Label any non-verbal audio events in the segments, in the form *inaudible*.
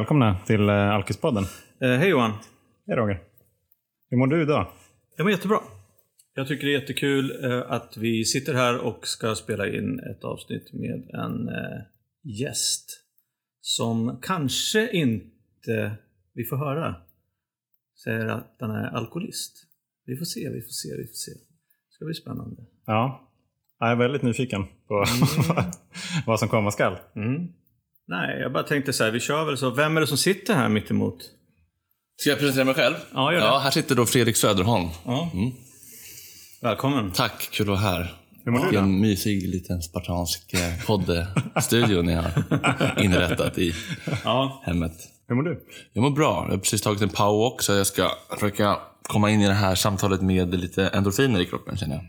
välkomna till eh, Alkispodden. Eh, hej Johan. Hej Roger. Hur mår du idag? Jag mår jättebra. Jag tycker det är jättekul eh, att vi sitter här och ska spela in ett avsnitt med en eh, gäst som kanske inte, vi får höra, säger att han är alkoholist. Vi får se, vi får se, vi får se. Det ska bli spännande. Ja, jag är väldigt nyfiken på *laughs* vad som komma skall. Mm. Nej, jag bara tänkte så här, vi kör väl så. Vem är det som sitter här mitt emot? Ska jag presentera mig själv? Ja, gör det. Ja, här sitter då Fredrik Söderholm. Ja. Välkommen. Tack, kul att vara här. Hur mår du då? Vilken mysig liten spartansk eh, poddstudio ni har *laughs* inrättat i Ja, hemmet. Hur mår du? Jag mår bra. Jag har precis tagit en powerwalk så jag ska försöka komma in i det här samtalet med lite endorfiner i kroppen känner jag.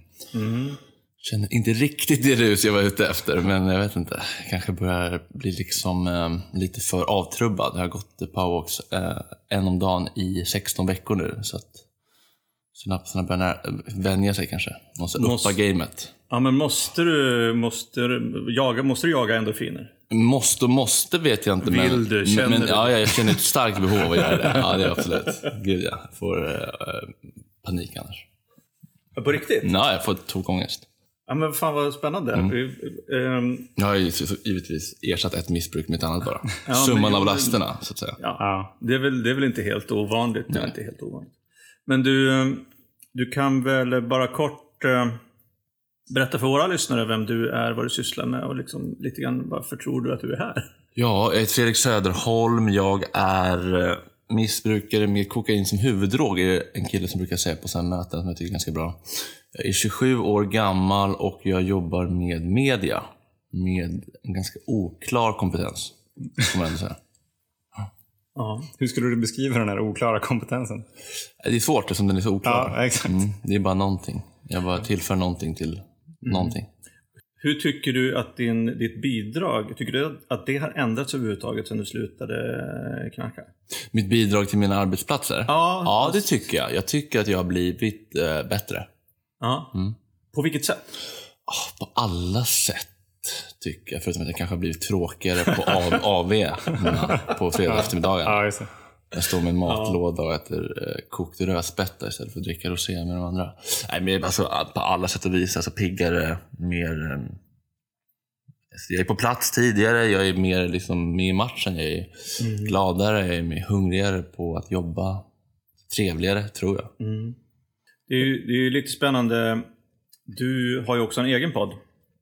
Känner inte riktigt det rus jag var ute efter, men jag vet inte. Jag kanske börjar bli liksom eh, lite för avtrubbad. Jag har gått powerwalks eh, en om dagen i 16 veckor nu. Så att synapserna börjar vänja sig kanske. Måste Måste- uppa gamet. ja men måste du, måste du, jaga, måste du jaga endorfiner? Måste och måste vet jag inte. Vill men, du? Känner men, du? Ja, jag känner ett starkt behov av att göra det. Ja, det är absolut. Gud ja. Jag får eh, panik annars. På riktigt? Nej, jag får tokångest. Ja men fan vad spännande. Mm. Ehm, Jag har ju givetvis ersatt ett missbruk med ett annat bara. *laughs* men Summan av lasterna, så att säga. ja, Ja. det, är väl, det är väl inte helt ovanligt. Det är inte helt ovanligt. Men du, ehm, du kan väl bara kort eh, berätta för våra lyssnare vem du är, vad du sysslar med och liksom lite grann varför tror du att du är här? Ja, jag heter Fredrik Söderholm. Jag är missbrukare med kokain som huvuddrog. är en kille som brukar säga på sådana möten som jag tycker är ganska bra. Jag är 27 år gammal och jag jobbar med media. Med en ganska oklar kompetens, får man ändå säga. Ja. Hur skulle du beskriva den här oklara kompetensen? Det är svårt eftersom den är så oklar. Ja, exakt. Mm, det är bara någonting. Jag bara tillför någonting till någonting. Hur tycker du att din, ditt bidrag, tycker du att det har ändrats överhuvudtaget sedan du slutade knarka? Mitt bidrag till mina arbetsplatser? Ja. ja det tycker jag. Jag tycker att jag har blivit eh, bättre. Ja. Mm. På vilket sätt? Ah, På alla sätt, tycker jag. Förutom att jag kanske har blivit tråkigare på av, *laughs* mm, på fredag eftermiddagen. Ja, just det. Jag står med en matlåda och äter eh, kokt rödspätta istället för att dricka rosé med de andra. Nej, men alltså, på alla sätt och vis. Alltså, piggare, mer... Eh, jag är på plats tidigare, jag är mer liksom, med i matchen. Jag är gladare, jag är mer hungrigare på att jobba. Trevligare, tror jag. Mm. Det, är ju, det är ju lite spännande. Du har ju också en egen podd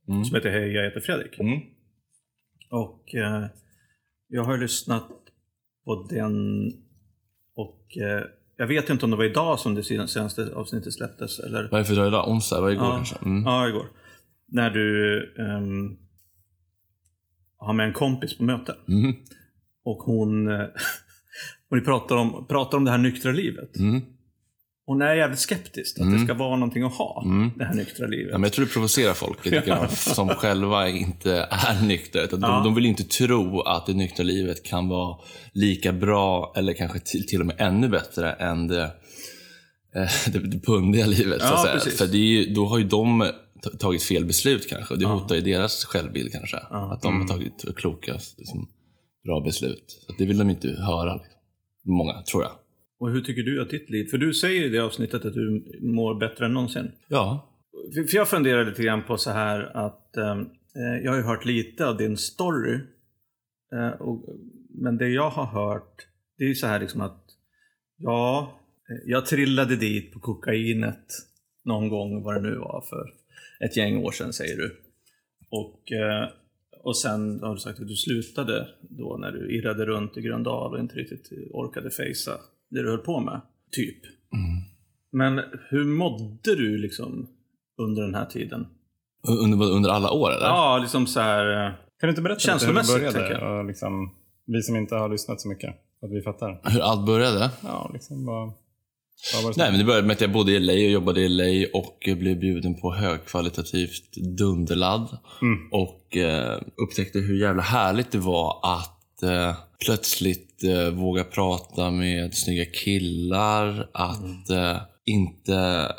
Mm. som heter Hej, jag heter Fredrik. Mm. Och eh, jag har lyssnat på den och eh, jag vet inte om det var idag som det senaste avsnittet släpptes. Eller? Vad är det för dag idag? Onsdag? Var igår Ja. kanske? Mm. Ja, igår. När du ehm, har med en kompis på möte. Mm. Och hon, eh, *laughs* och ni pratar om, pratar om det här nyktra livet. Mm. Hon är jävligt skeptisk att det ska vara någonting att ha, Mm. det här nyktra livet. Ja, men jag tror det provocerar folk lite grann, *laughs* som själva inte är nyktra. Utan Ja. De, de vill inte tro att det nyktra livet kan vara lika bra eller kanske till, till och med ännu bättre än det, eh, *laughs* det, det pundiga livet. Så Ja, att säga. För det ju, då har ju de ta- tagit fel beslut kanske. Och det hotar ju deras självbild kanske. Att de har tagit kloka, liksom, bra beslut. Så det vill de inte höra. Liksom. Många, tror jag. Och hur tycker du att ditt liv... För du säger i det avsnittet att du mår bättre än någonsin. Ja. För jag funderar lite grann på så här att eh, jag har ju hört lite av din story. Eh, och, men det jag har hört, det är ju så här liksom att ja, eh, jag trillade dit på kokainet någon gång, vad det nu var, för ett gäng år sedan säger du. Och, eh, och sen har du sagt att du slutade då när du irrade runt i Gröndal och inte riktigt orkade fejsa det du höll på med, typ. Men hur mådde du liksom under den här tiden? Under, under alla år eller? Ja, liksom så här... eh, Kan du inte berätta lite hur det Känslomässigt, började? jag. Och liksom, vi som inte har lyssnat så mycket, att vi fattar. Hur allt började? Ja, liksom som Nej, men det började med att jag bodde i LA och jobbade i LA och blev bjuden på högkvalitativt dunderladd. Mm. Och eh, upptäckte hur jävla härligt det var att eh, plötsligt eh, våga prata med snygga killar. Att eh, inte,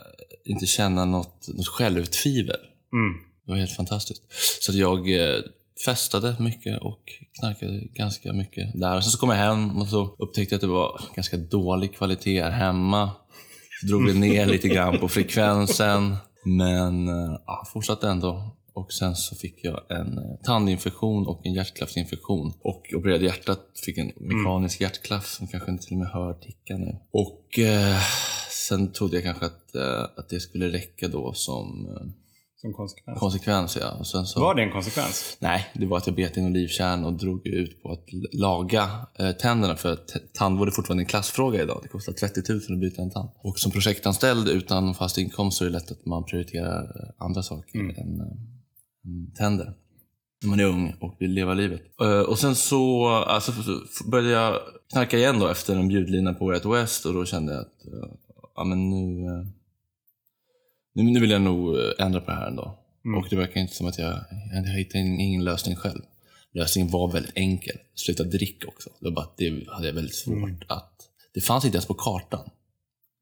inte känna något, något självtvivel. Mm. Det var helt fantastiskt. Så att jag eh, festade mycket och knarkade ganska mycket där. Och sen så kom jag hem och så upptäckte jag att det var ganska dålig kvalitet här hemma. Så drog vi ner lite grann på frekvensen. Men eh, ja, fortsatte ändå. Och sen så fick jag en eh, tandinfektion och en hjärtklaffsinfektion. Och opererade hjärtat, fick en mekanisk hjärtklaff som kanske inte till och med hör ticka nu. Och eh, sen trodde jag kanske att, eh, att det skulle räcka då som eh, Som konsekvens. konsekvens. Ja. Och sen så, Var det en konsekvens? Nej, det var att jag bet in olivkärn och drog ut på att laga eh, tänderna. För tandvård är fortfarande en klassfråga idag. Det kostar 30 000 att byta en tand. Och som projektanställd utan fast inkomst så är det lätt att man prioriterar eh, andra saker än, eh, än tänder. När man är ung och vill leva livet. Eh, och sen så alltså, började jag knarka igen då efter en bjudlina på Way West och då kände jag att eh, ja, men nu, eh, nu, nu vill jag nog ändra på det här ändå. Och det verkar inte som att jag, jag hittade ingen lösning själv. Lösningen var väldigt enkel. Sluta dricka också. Det var bara det hade jag väldigt svårt att... Det fanns inte ens på kartan.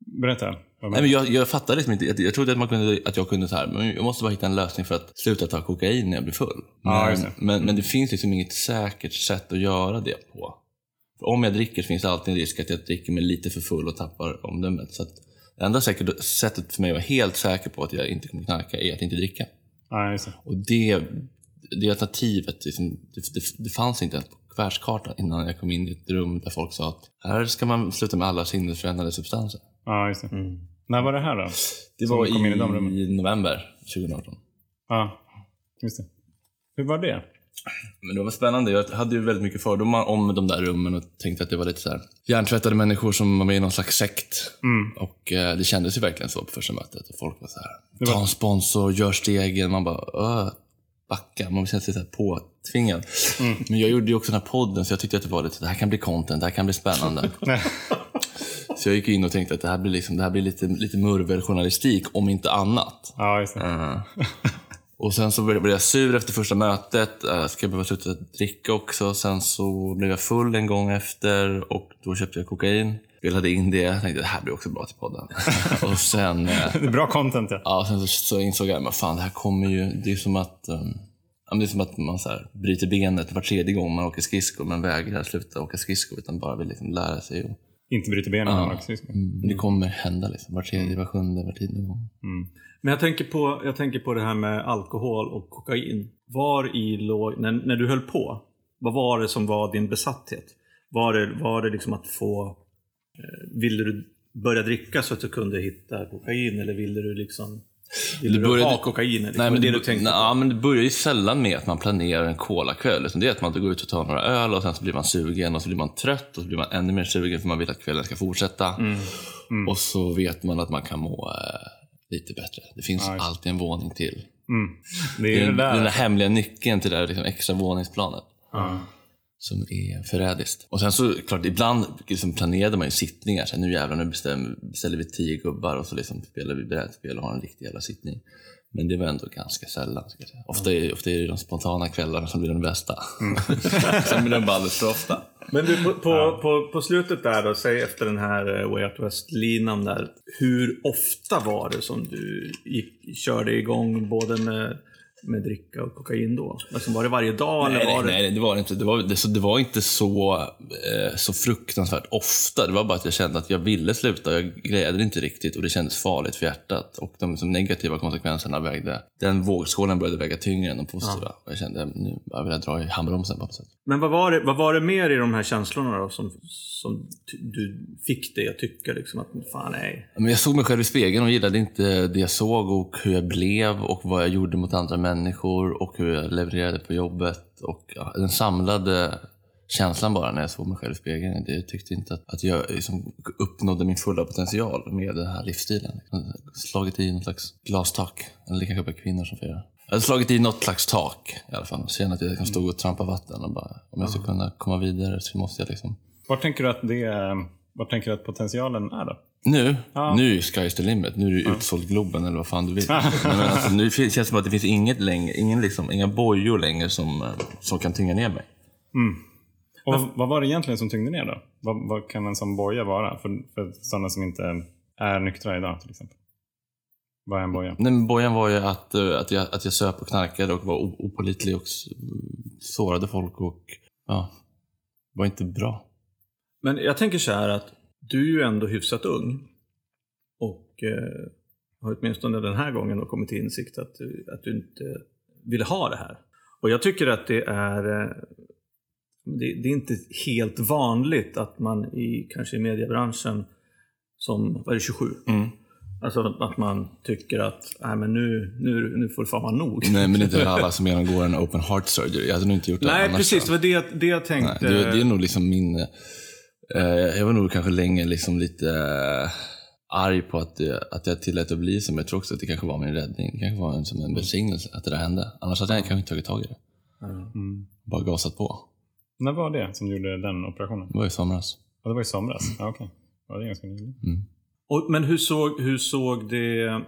Berätta. Nej, men jag, jag fattade liksom inte. Jag, jag trodde att, man kunde, att jag kunde så här, men jag måste bara hitta en lösning för att sluta ta kokain när jag blir full. Men, Ja, det. men, men det finns liksom inget säkert sätt att göra det på. För om jag dricker finns det alltid en risk att jag dricker mig lite för full och tappar omdömet. Så att det enda säkert, sättet för mig att vara helt säker på att jag inte kommer knarka är att inte dricka. Ja, det. Och det, det alternativet, liksom, det, det, det fanns inte ens på världskartan innan jag kom in i ett rum där folk sa att här ska man sluta med alla sinnesförändrande substanser. Ja, just det. När var det här då? Det Som var i rummen? i november 2018. Ja, just det. Hur var det? Men det var spännande. Jag hade ju väldigt mycket fördomar om de där rummen och tänkte att det var lite så här hjärntvättade människor som var med i någon slags sekt. Och eh, det kändes ju verkligen så på första mötet. Och folk var så här, ta en sponsor, gör stegen. Man bara, Åh, backa. Man kände sig så här påtvingad. Men jag gjorde ju också den här podden så jag tyckte att det var lite, det här kan bli content, det här kan bli spännande. *laughs* Så jag gick in och tänkte att det här blir, liksom, det här blir lite, lite murveljournalistik, om inte annat. Ja, just. Eh, Och sen så blev jag sur efter första mötet. Uh, ska jag behöva sluta dricka också? Sen så blev jag full en gång efter och då köpte jag kokain. Spelade in det. Jag tänkte det här blir också bra till podden. *laughs* och sen, Det är bra content ja. ja, sen så, så insåg jag, men fan det här kommer ju... Det är som att, um, det är som att man så här, bryter benet var tredje gång man åker skridskor men vägrar sluta åka skridskor utan bara vill liksom lära sig. Och, Inte bryter benen Ja. ja. också. just det. men det kommer hända liksom, var tredje, var sjunde, var tionde gång. Men jag tänker, på, jag tänker på det här med alkohol och kokain. Var i låg, när, när du höll på, vad var det som var din besatthet? Var det, var det liksom att få... Eh, ville du börja dricka så att du kunde hitta kokain eller ville du liksom... Det du började- ha kokain? Liksom? Nej, men det, det, du tänkte nej, men det börjar ju sällan med att man planerar en kolakväll. Utan det är att man går ut och tar några öl och sen så blir man sugen och så blir man trött och så blir man ännu mer sugen för man vill att kvällen ska fortsätta. Mm. Och så vet man att man kan må eh, lite bättre. Det finns det. alltid en våning till. Mm. Det Det är det den, den där hemliga nyckeln till det där liksom, extra våningsplanet. Ja. Som är förrädiskt. Och sen så, klart, ibland liksom, planerade man ju sittningar. Så här, nu jävlar, nu beställer vi tio gubbar och så liksom spelar vi brädspel och har en riktig jävla sittning. Men det var ändå ganska sällan. Ska jag säga. Ofta, är, ofta är det de spontana kvällarna som blir de bästa. *laughs* Sen blir de bara alldeles för ofta. Men du, på, på, på, på slutet där då, säg efter den här eh, Way Out West-linan där. Hur ofta var det som du gick, körde igång både med, med dricka och kokain då? Alltså, var det varje dag Nej, eller var nej, det... nej, det var det inte. Det var, det, så, det var inte så, eh, så fruktansvärt ofta. Det var bara att jag kände att jag ville sluta. Jag grejade inte riktigt och det kändes farligt för hjärtat. Och de som negativa konsekvenserna vägde, den vågskålen började väga tyngre än de positiva. Och jag kände nu jag vill jag dra i handbromsen på något sätt. Men vad var, det, vad var det mer i de här känslorna då som, som du fick dig att tycka liksom att fan nej. Men jag såg mig själv i spegeln och gillade inte det jag såg och hur jag blev och vad jag gjorde mot andra människor och hur jag levererade på jobbet. Och ja, den samlade känslan bara när jag såg mig själv i spegeln. Det- Jag tyckte inte att, att jag liksom uppnådde min fulla potential med den här livsstilen. Jag slagit i något slags glastak. Eller det kanske bara kvinnor som får göra. Jag hade slagit i något slags tak i alla fall. Kände att jag liksom stod och trampade vatten och bara, om jag ska kunna komma vidare så måste jag liksom Var tänker du att det Vad tänker du att potentialen är då? Nu? Ja. Nu är sky's the limit. Nu är det utsålt Globen eller vad fan du vill. Men alltså, nu känns det som att det finns inget längre, ingen liksom, inga bojor längre som, eh, som kan tynga ner mig. Och vad, vad var det egentligen som tyngde ner då? Vad, vad kan en sån boja vara för, för sådana som inte är nyktra idag till exempel? Vad är en boja? Nej, men bojan var ju att, eh, att, jag, att jag söp och knarkade och var o- opålitlig och sårade folk och ja, var inte bra. Men jag tänker så här att du är ju ändå hyfsat ung. Och eh, har åtminstone den här gången kommit till insikt att, du- att du inte ville ha det här. Och jag tycker att det är eh, det, det är inte helt vanligt att man i kanske i mediebranschen som, vad är det, 27? Mm. Alltså att man tycker att nej, men nu, nu, nu får det fan vara nog. Nej, men det är inte alla som genomgår en open heart surgery. Jag hade nog inte gjort det Nej, annars. precis. Det var det, det jag Nej, tänkte. det, det är nog liksom min... Eh, jag var nog kanske länge liksom lite eh, arg på att, det, att jag tillät att bli som. Jag tror också att det kanske var min räddning. Det kanske var en, som en välsignelse att det där hände. Annars hade jag kanske inte tagit tag i det. Mm. Bara gasat på. När var det som du gjorde den operationen? Det var i somras. Ja, det var i somras? Ja, okej. Ja, det är ganska nyligen. Mm. Och, men hur såg, hur såg det...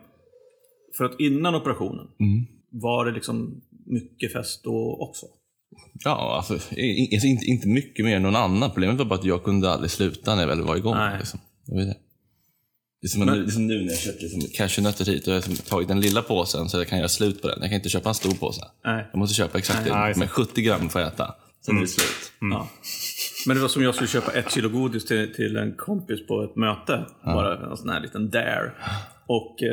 För att innan operationen, Mm. var det liksom mycket fest då också? Ja, alltså, alltså inte, inte mycket mer än någon annan. Problemet var bara att jag kunde aldrig sluta när jag väl var igång. Nej. Liksom. Det det. Det är som, Men- det är som nu när jag köpte liksom cashewnötter hit. Jag har liksom tagit den lilla påsen så jag kan göra slut på den. Jag kan inte köpa en stor påse. Nej. Jag måste köpa exakt Ja, det. det. Men 70 gram får jag äta. Sen är det slut. Ja. Men det var som jag skulle köpa ett kilo godis till, till en kompis på ett möte. Bara en sån här liten dare. Och eh,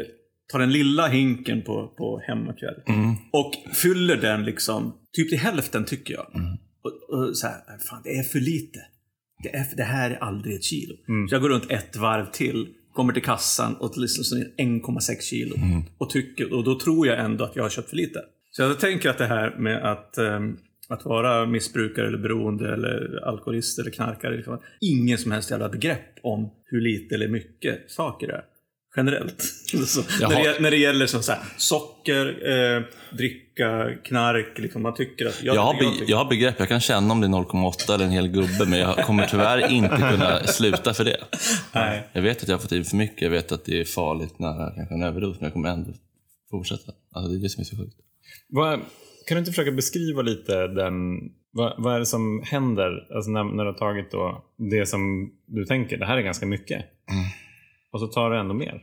tar den lilla hinken på, på hemmakväll. Och fyller den liksom, typ till hälften tycker jag. Och, och så här, fan det är för lite. Det, är, det här är aldrig ett kilo. Så jag går runt ett varv till, kommer till kassan och liksom så är det 1,6 kilo. Och, tycker, och då tror jag ändå att jag har köpt för lite. Så jag tänker att det här med att, ehm, att vara missbrukare eller beroende eller alkoholist eller knarkare. Liksom, ingen som helst jävla begrepp om hur lite eller mycket saker är. Generellt. *laughs* Så, när, det, när det gäller som så här, socker, eh, dricka, knark. Liksom, man tycker att... Jag har, be, tycker- jag har begrepp. Jag kan känna om det är 0,8 eller en hel gubbe. Men jag kommer tyvärr inte kunna *laughs* sluta för det. Nej. Jag vet att jag har fått i för mycket. Jag vet att det är farligt nära kanske en överdos. Men jag kommer ändå fortsätta. Alltså, det är det som är så sjukt. Vad, kan du inte försöka beskriva lite den... Vad, vad är det som händer alltså när, när du har tagit då det som du tänker, det här är ganska mycket. Och så tar du ändå mer.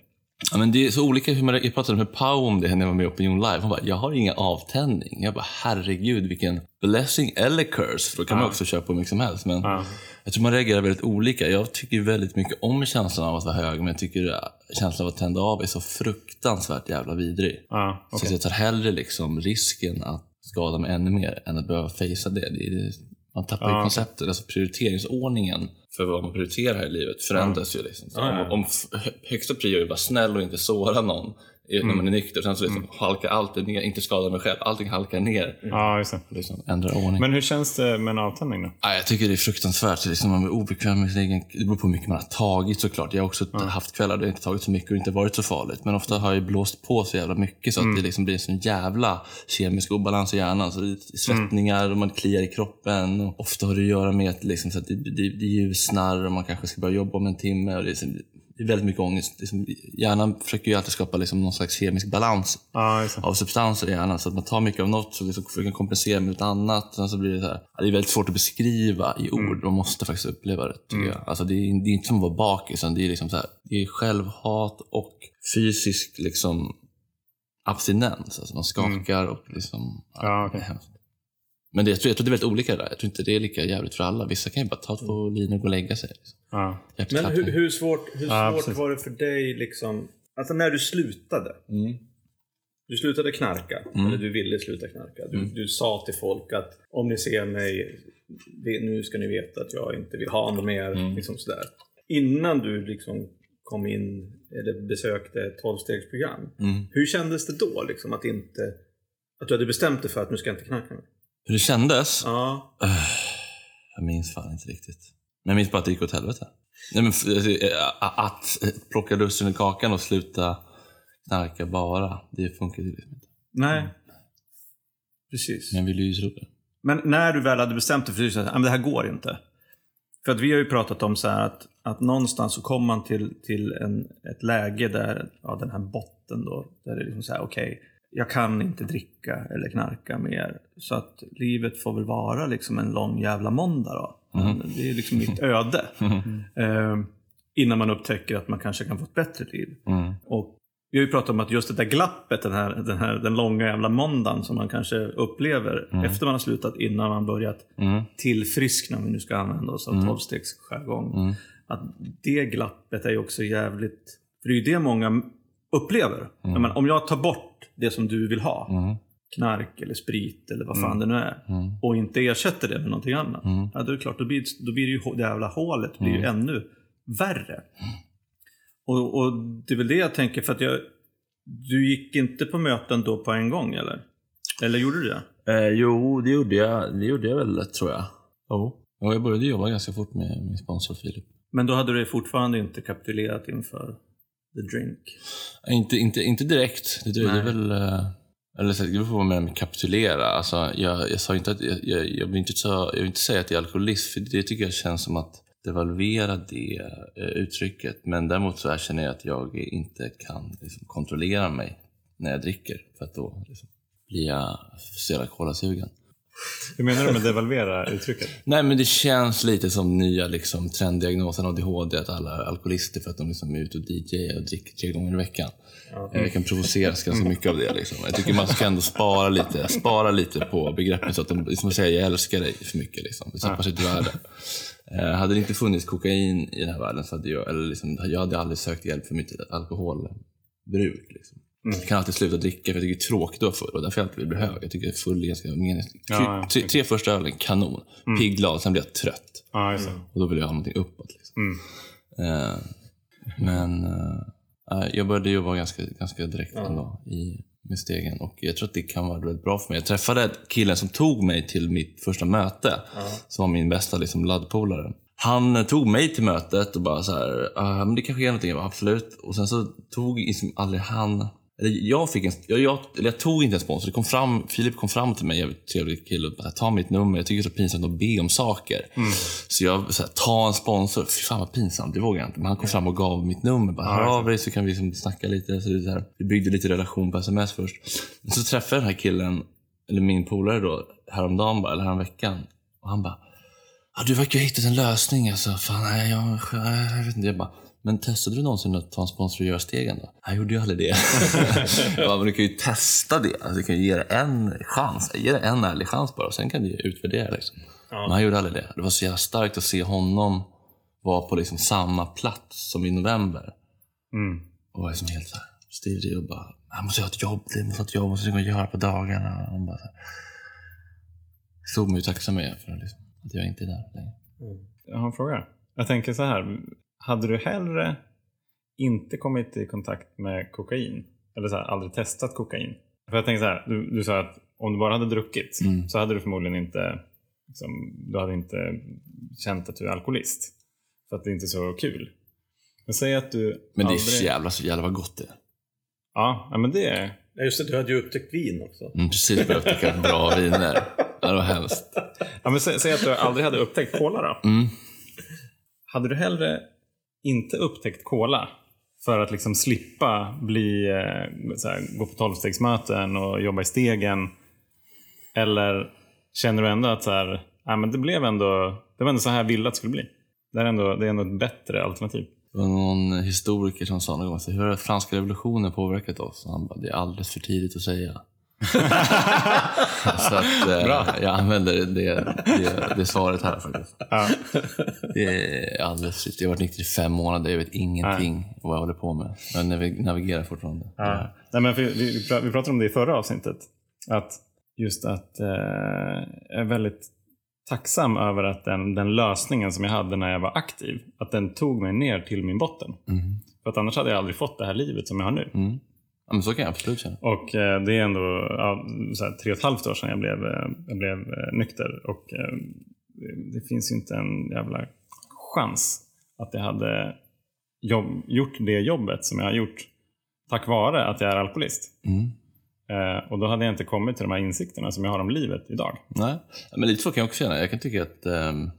Ja, men det är så olika hur man, jag pratade med Pau om det när jag var med i Opinion Live. Hon bara, jag har ingen avtändning. Jag bara, herregud vilken blessing eller curse. För då kan man Ja. också köpa hur mycket som helst. Men Ja. jag tror man reagerar väldigt olika. Jag tycker väldigt mycket om känslan av att vara hög. Men jag tycker känslan av att tända av är så fruktansvärt jävla vidrig. Ja, Så okej. jag tar hellre liksom risken att skada mig ännu mer än att behöva fejsa det. det, är, man tappar ju konceptet. Alltså prioriteringsordningen för vad man prioriterar i livet förändras ju. Liksom. Om, om högsta prio är att vara snäll och inte såra någon i- när man är nykter. Sen så liksom halkar allt ner, inte skada mig själv. Allting halkar ner. Ja, just det. Liksom, ändrar ordning. Men hur känns det med en avtändning då? Ja, jag tycker det är fruktansvärt. Liksom, man blir obekväm med sin egen... Det beror på hur mycket man har tagit såklart. Jag har också haft kvällar där jag inte tagit så mycket och inte varit så farligt. Men ofta har jag blåst på så jävla mycket så att det liksom blir en sån jävla kemisk obalans i hjärnan. Så det är svettningar och man kliar i kroppen. Och ofta har det att göra med att, liksom, så att det, det, det ljusnar och man kanske ska börja jobba om en timme. Och det, väldigt mycket ångest. Liksom, hjärnan försöker ju alltid skapa liksom, någon slags kemisk balans det. av substanser i hjärnan. Så att man tar mycket av något så liksom försöker kompensera med något annat. Sen så blir det, så här, det är väldigt svårt att beskriva i ord. Man måste faktiskt uppleva det. Tycker jag. Alltså, det, är, det är inte som att vara bakis. Det är, liksom så här, det är självhat och fysisk liksom, abstinens. Alltså man skakar och liksom... Är hemskt. Men det, jag, tror, jag tror det är väldigt olika där. Jag tror inte det är lika jävligt för alla. Vissa kan ju bara ta två linor och gå och lägga sig. Liksom. Ja. Men hur, hur svårt, hur Ja, svårt var det för dig liksom, alltså när du slutade? Mm. Du slutade knarka, Mm. eller du ville sluta knarka. Du, du sa till folk att om ni ser mig, nu ska ni veta att jag inte vill ha något mer. Mm. Liksom sådär. Innan du liksom kom in, eller besökte ett tolvstegsprogram. Mm. Hur kändes det då? Liksom, att, inte, att du hade bestämt dig för att nu ska jag inte knarka mer? Hur det kändes? Ja. Jag minns fan inte riktigt. Men jag minns bara att det gick åt helvete. Nej, men, alltså, eh, att eh, plocka russin i kakan och sluta knarka bara, det funkar ju liksom inte. Nej. Precis. Men ville ju tro det. Men när du väl hade bestämt dig för att "Ah, men det här går inte. För att vi har ju pratat om så här att, att någonstans så kommer man till, till en, ett läge där, ja den här botten då, där det är liksom så här, okej, jag kan inte dricka eller knarka mer. Så att livet får väl vara liksom en lång jävla måndag då. Men Det är liksom mitt öde. Eh, innan man upptäcker att man kanske kan få ett bättre liv. Mm. Och Vi har ju pratat om att just det där glappet, den, här, den, här, den långa jävla måndagen som man kanske upplever efter man har slutat innan man börjat Mm. tillfriskna, om vi nu ska använda oss av tolvstegsjargong. Mm. Att det glappet är ju också jävligt... För det är ju det många upplever. Jag menar, om jag tar bort det som du vill ha, Mm. Knark eller sprit eller vad fan det nu är, Mm. och inte ersätter det med någonting annat. Mm. Ja, då är det klart, då blir, då blir det ju det jävla hålet blir ju ännu värre. Och, och det är väl det jag tänker, för att jag, du gick inte på möten då på en gång eller? Eller gjorde du det? Eh, jo, det gjorde, jag, det gjorde jag väl, tror jag. Jo. Och jag började jobba ganska fort med min sponsor Filip. Men då hade du fortfarande inte kapitulerat inför the drink? Eh, Inte, inte, inte direkt. Det dröjde väl... Eller så, det beror på vad man menar med kapitulera. Alltså, jag, jag sa inte att... Jag, jag, jag, vill inte ta, jag vill inte säga att jag är alkoholist, för det tycker jag känns som att devalvera det eh, uttrycket. Men däremot så erkänner jag att jag inte kan liksom, kontrollera mig när jag dricker. För att då liksom, blir jag så jävla kolasugen. Hur menar du med devalvera uttrycket? Nej, men det känns lite som nya liksom, trenddiagnosen ADHD, att alla är alkoholister för att de liksom är ute och DJar och dricker tre gånger i veckan. Eh, Jag kan provoceras ganska mycket av det. Liksom. Jag tycker man ska ändå spara lite, spara lite på begreppen så att de, som att säga jag älskar dig för mycket. Liksom. Det tappar sitt värde. Eh, hade det inte funnits kokain i den här världen så hade jag, eller liksom, jag hade aldrig sökt hjälp för mitt alkoholbruk. Liksom. Jag kan alltid sluta dricka för jag tycker det är tråkigt att vara full och därför jag alltid vill bli hög. Jag tycker full är ganska meningslöst. Ja, tre, tre första ölen, kanon. Pigg, glad, sen blir jag trött. Ja, just det. Och då vill jag ha någonting uppåt. Liksom. Mm. Eh, men eh, jag började jobba ganska, ganska direkt ändå i, med stegen och jag tror att det kan vara väldigt bra för mig. Jag träffade killen som tog mig till mitt första möte, som var min bästa liksom, laddpolare. Han eh, tog mig till mötet och bara så här, "Ah, men det kanske är någonting, Jag bara, absolut. Och sen så tog liksom aldrig han jag, fick en, jag, jag, jag tog inte en sponsor. Det kom fram, Filip kom fram till mig, jävligt trevlig kille, och bara, ta mitt nummer. Jag tycker det är så pinsamt att be om saker. Så jag, så här, ta en sponsor. Fy fan vad pinsamt, det vågar jag inte. Men han kom fram och gav mitt nummer. Bara, hör av dig så kan vi liksom snacka lite. Så det här, vi byggde lite relation på sms först. Men så träffade jag den här killen, eller min polare då, häromdagen bara, eller häromveckan. Och han bara, Ja, du verkar ha hittat en lösning. Alltså. Fan, jag, jag, jag vet inte. Jag bara, men testade du någonsin att ta en sponsor och göra stegen då? Jag gjorde ju aldrig det. *laughs* bara, men du kan ju testa det. Alltså, du kan ju ge det en chans. Ge det en ärlig chans bara och sen kan du ju utvärdera. Liksom. Men han gjorde aldrig det. Det var så jävla starkt att se honom vara på liksom samma plats som i november. Mm. Och var liksom helt så här stirrig och bara, jag måste ha ett jobb, jag måste ha ett jobb, jag måste gå och göra på dagarna. Och han bara, så här. Stod mig ju tacksam med för liksom, att jag inte är där längre. Jag har en fråga. Jag tänker så här. Hade du hellre inte kommit i kontakt med kokain? Eller så här, aldrig testat kokain? För jag tänker så här. Du, du sa att om du bara hade druckit Mm. så hade du förmodligen inte liksom, du hade inte känt att du är alkoholist. För att det är inte är så kul. Men säg att du Men det är aldrig... så jävla, så jävla gott det är. Ja, ja, men det är... Ja, just det, du hade ju upptäckt vin också. Mm, precis börjat upptäcka bra viner. Ja, det var hemskt. Ja, men säg, säg att du aldrig hade upptäckt cola då. Mm. Hade du hellre inte upptäckt cola för att liksom slippa bli, eh, så här, gå på tolvstegsmöten och jobba i stegen? Eller känner du ändå att så här, ja, men det, blev ändå, det var ändå så här jag ville att det skulle bli? Det är ändå, det är ändå ett bättre alternativ. Det var någon historiker som sa någon gång, hur har franska revolutionen påverkat oss? Och han bara, det är alldeles för tidigt att säga. *laughs* så att, eh, jag använder det, det, det svaret här faktiskt. Ja. Det är alldeles Jag har varit nykter i fem månader, jag vet ingenting vad jag håller på med. Jag nav- navigerar fortfarande. Ja. Nej, men vi, vi, vi pratade om det i förra avsnittet. Att just att eh, jag är väldigt tacksam över att den, den lösningen som jag hade när jag var aktiv, att den tog mig ner till min botten. Mm. För att annars hade jag aldrig fått det här livet som jag har nu. Mm. Ja, men så kan jag absolut känna. Och eh, det är ändå ja, så här, tre och ett halvt år sedan jag blev, eh, jag blev eh, nykter. Och eh, det, finns inte en jävla chans att jag hade jobb, gjort det jobbet som jag har gjort tack vare att jag är alkoholist. Mm. Eh, och då hade jag inte kommit till de här insikterna som jag har om livet idag. Nej, men lite så kan jag också känna. Jag kan tycka att ehm,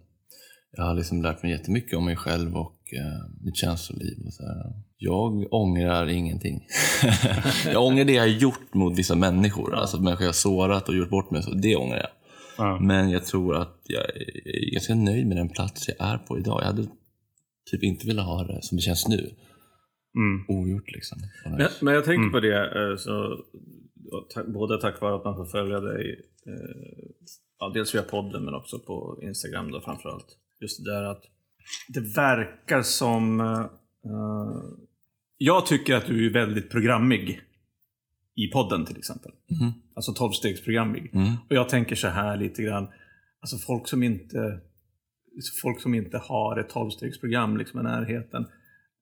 jag har liksom lärt mig jättemycket om mig själv och eh, mitt känsloliv. Och så här. Jag ångrar ingenting. *laughs* jag ångrar det jag har gjort mot vissa människor. Alltså människor jag sårat och gjort bort mig. Så det ångrar jag. Ja. Men jag tror att jag är ganska nöjd med den plats jag är på idag. Jag hade typ inte velat ha det som det känns nu. Mm. ogjort liksom. Men, men jag tänker på det, eh, så, och både tack vare att man får följa dig, eh, ja, dels via podden men också på Instagram då framförallt. Just det där att det verkar som... eh, jag tycker att du är väldigt programmig. I podden till exempel. Mhm. Alltså 12-stegsprogrammig. Mm. Och jag tänker så här lite grann, alltså folk som inte, folk som inte har ett 12-stegsprogram liksom i närheten,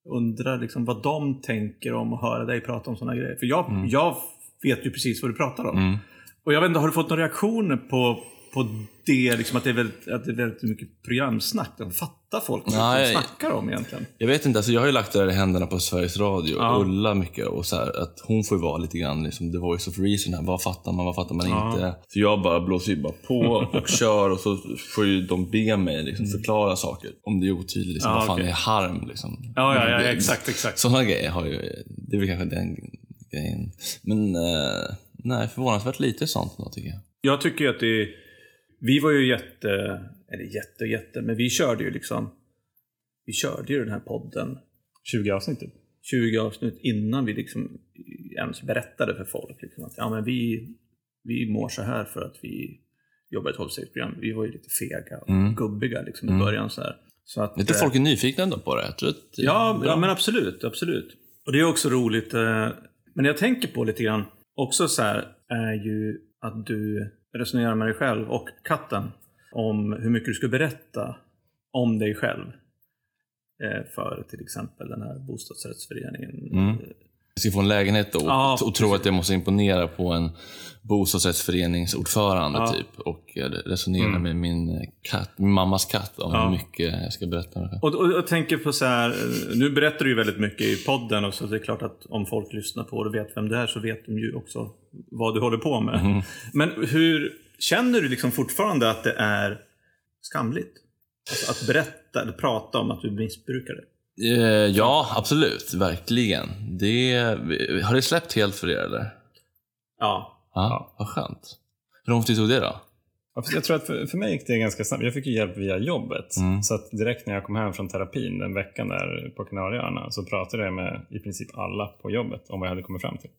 undrar liksom vad de tänker om att höra dig prata om sådana grejer. För jag, jag vet ju precis vad du pratar om. Mm. Och jag vet inte, har du fått några reaktioner på, på det, liksom att, det är väldigt, att det är väldigt mycket programsnack? De fattar folk vad de snackar om egentligen? Jag vet inte, alltså jag har ju lagt det där i händerna på Sveriges Radio, Ja. Ulla mycket och så här, att hon får ju vara lite grann liksom the voice of reason här. Vad fattar man, vad fattar man Ja. inte? Så jag bara blåser ju bara på *laughs* och kör och så får ju de be mig liksom förklara saker. Om det är otydligt, liksom, Ja, vad fan okej. är harm liksom? Ja, ja, ja, Det- exakt, exakt. Sådana grejer har ju, det är väl kanske den grejen. Men eh, nej, förvånansvärt lite sånt då tycker jag. Jag tycker att det Vi var ju jätte, eller jätte, jätte, men vi körde ju liksom Vi körde ju den här podden 20 avsnitt typ. 20 avsnitt innan vi liksom ens berättade för folk liksom att ja, men vi, vi mår så här för att vi jobbar i ett 12 Vi var ju lite fega och Mm. gubbiga liksom i Mm. början så här. Så att, tror eh, folk är nyfikna ändå på det. Jag tror att, Ja, ja, men absolut, absolut. Och det är också roligt. Eh, men jag tänker på lite grann också så här är ju att du resonerar med dig själv och katten om hur mycket du ska berätta om dig själv. Eh, för till exempel den här bostadsrättsföreningen. Mm. Ska få en lägenhet då Ja, och tro att jag måste imponera på en bostadsrättsföreningsordförande Ja. typ. Och resonera Mm. med min, katt, min mammas katt om Ja. hur mycket jag ska berätta. Och, och jag tänker på så här, eh, nu berättar du ju väldigt mycket i podden och så det är klart att om folk lyssnar på och vet vem det är så vet de ju också vad du håller på med. Mm. Men hur, känner du liksom fortfarande att det är skamligt? Alltså att berätta eller prata om att du missbrukar det? Eh, Ja, absolut. Verkligen. Det, har det släppt helt för er eller? Ja. Ja, vad skönt. Hur lång tid tog det då? Jag tror att för, för mig gick det ganska snabbt. Jag fick ju hjälp via jobbet. Mm. Så att direkt när jag kom hem från terapin den veckan där på Kanarieöarna så pratade jag med i princip alla på jobbet om vad jag hade kommit fram till.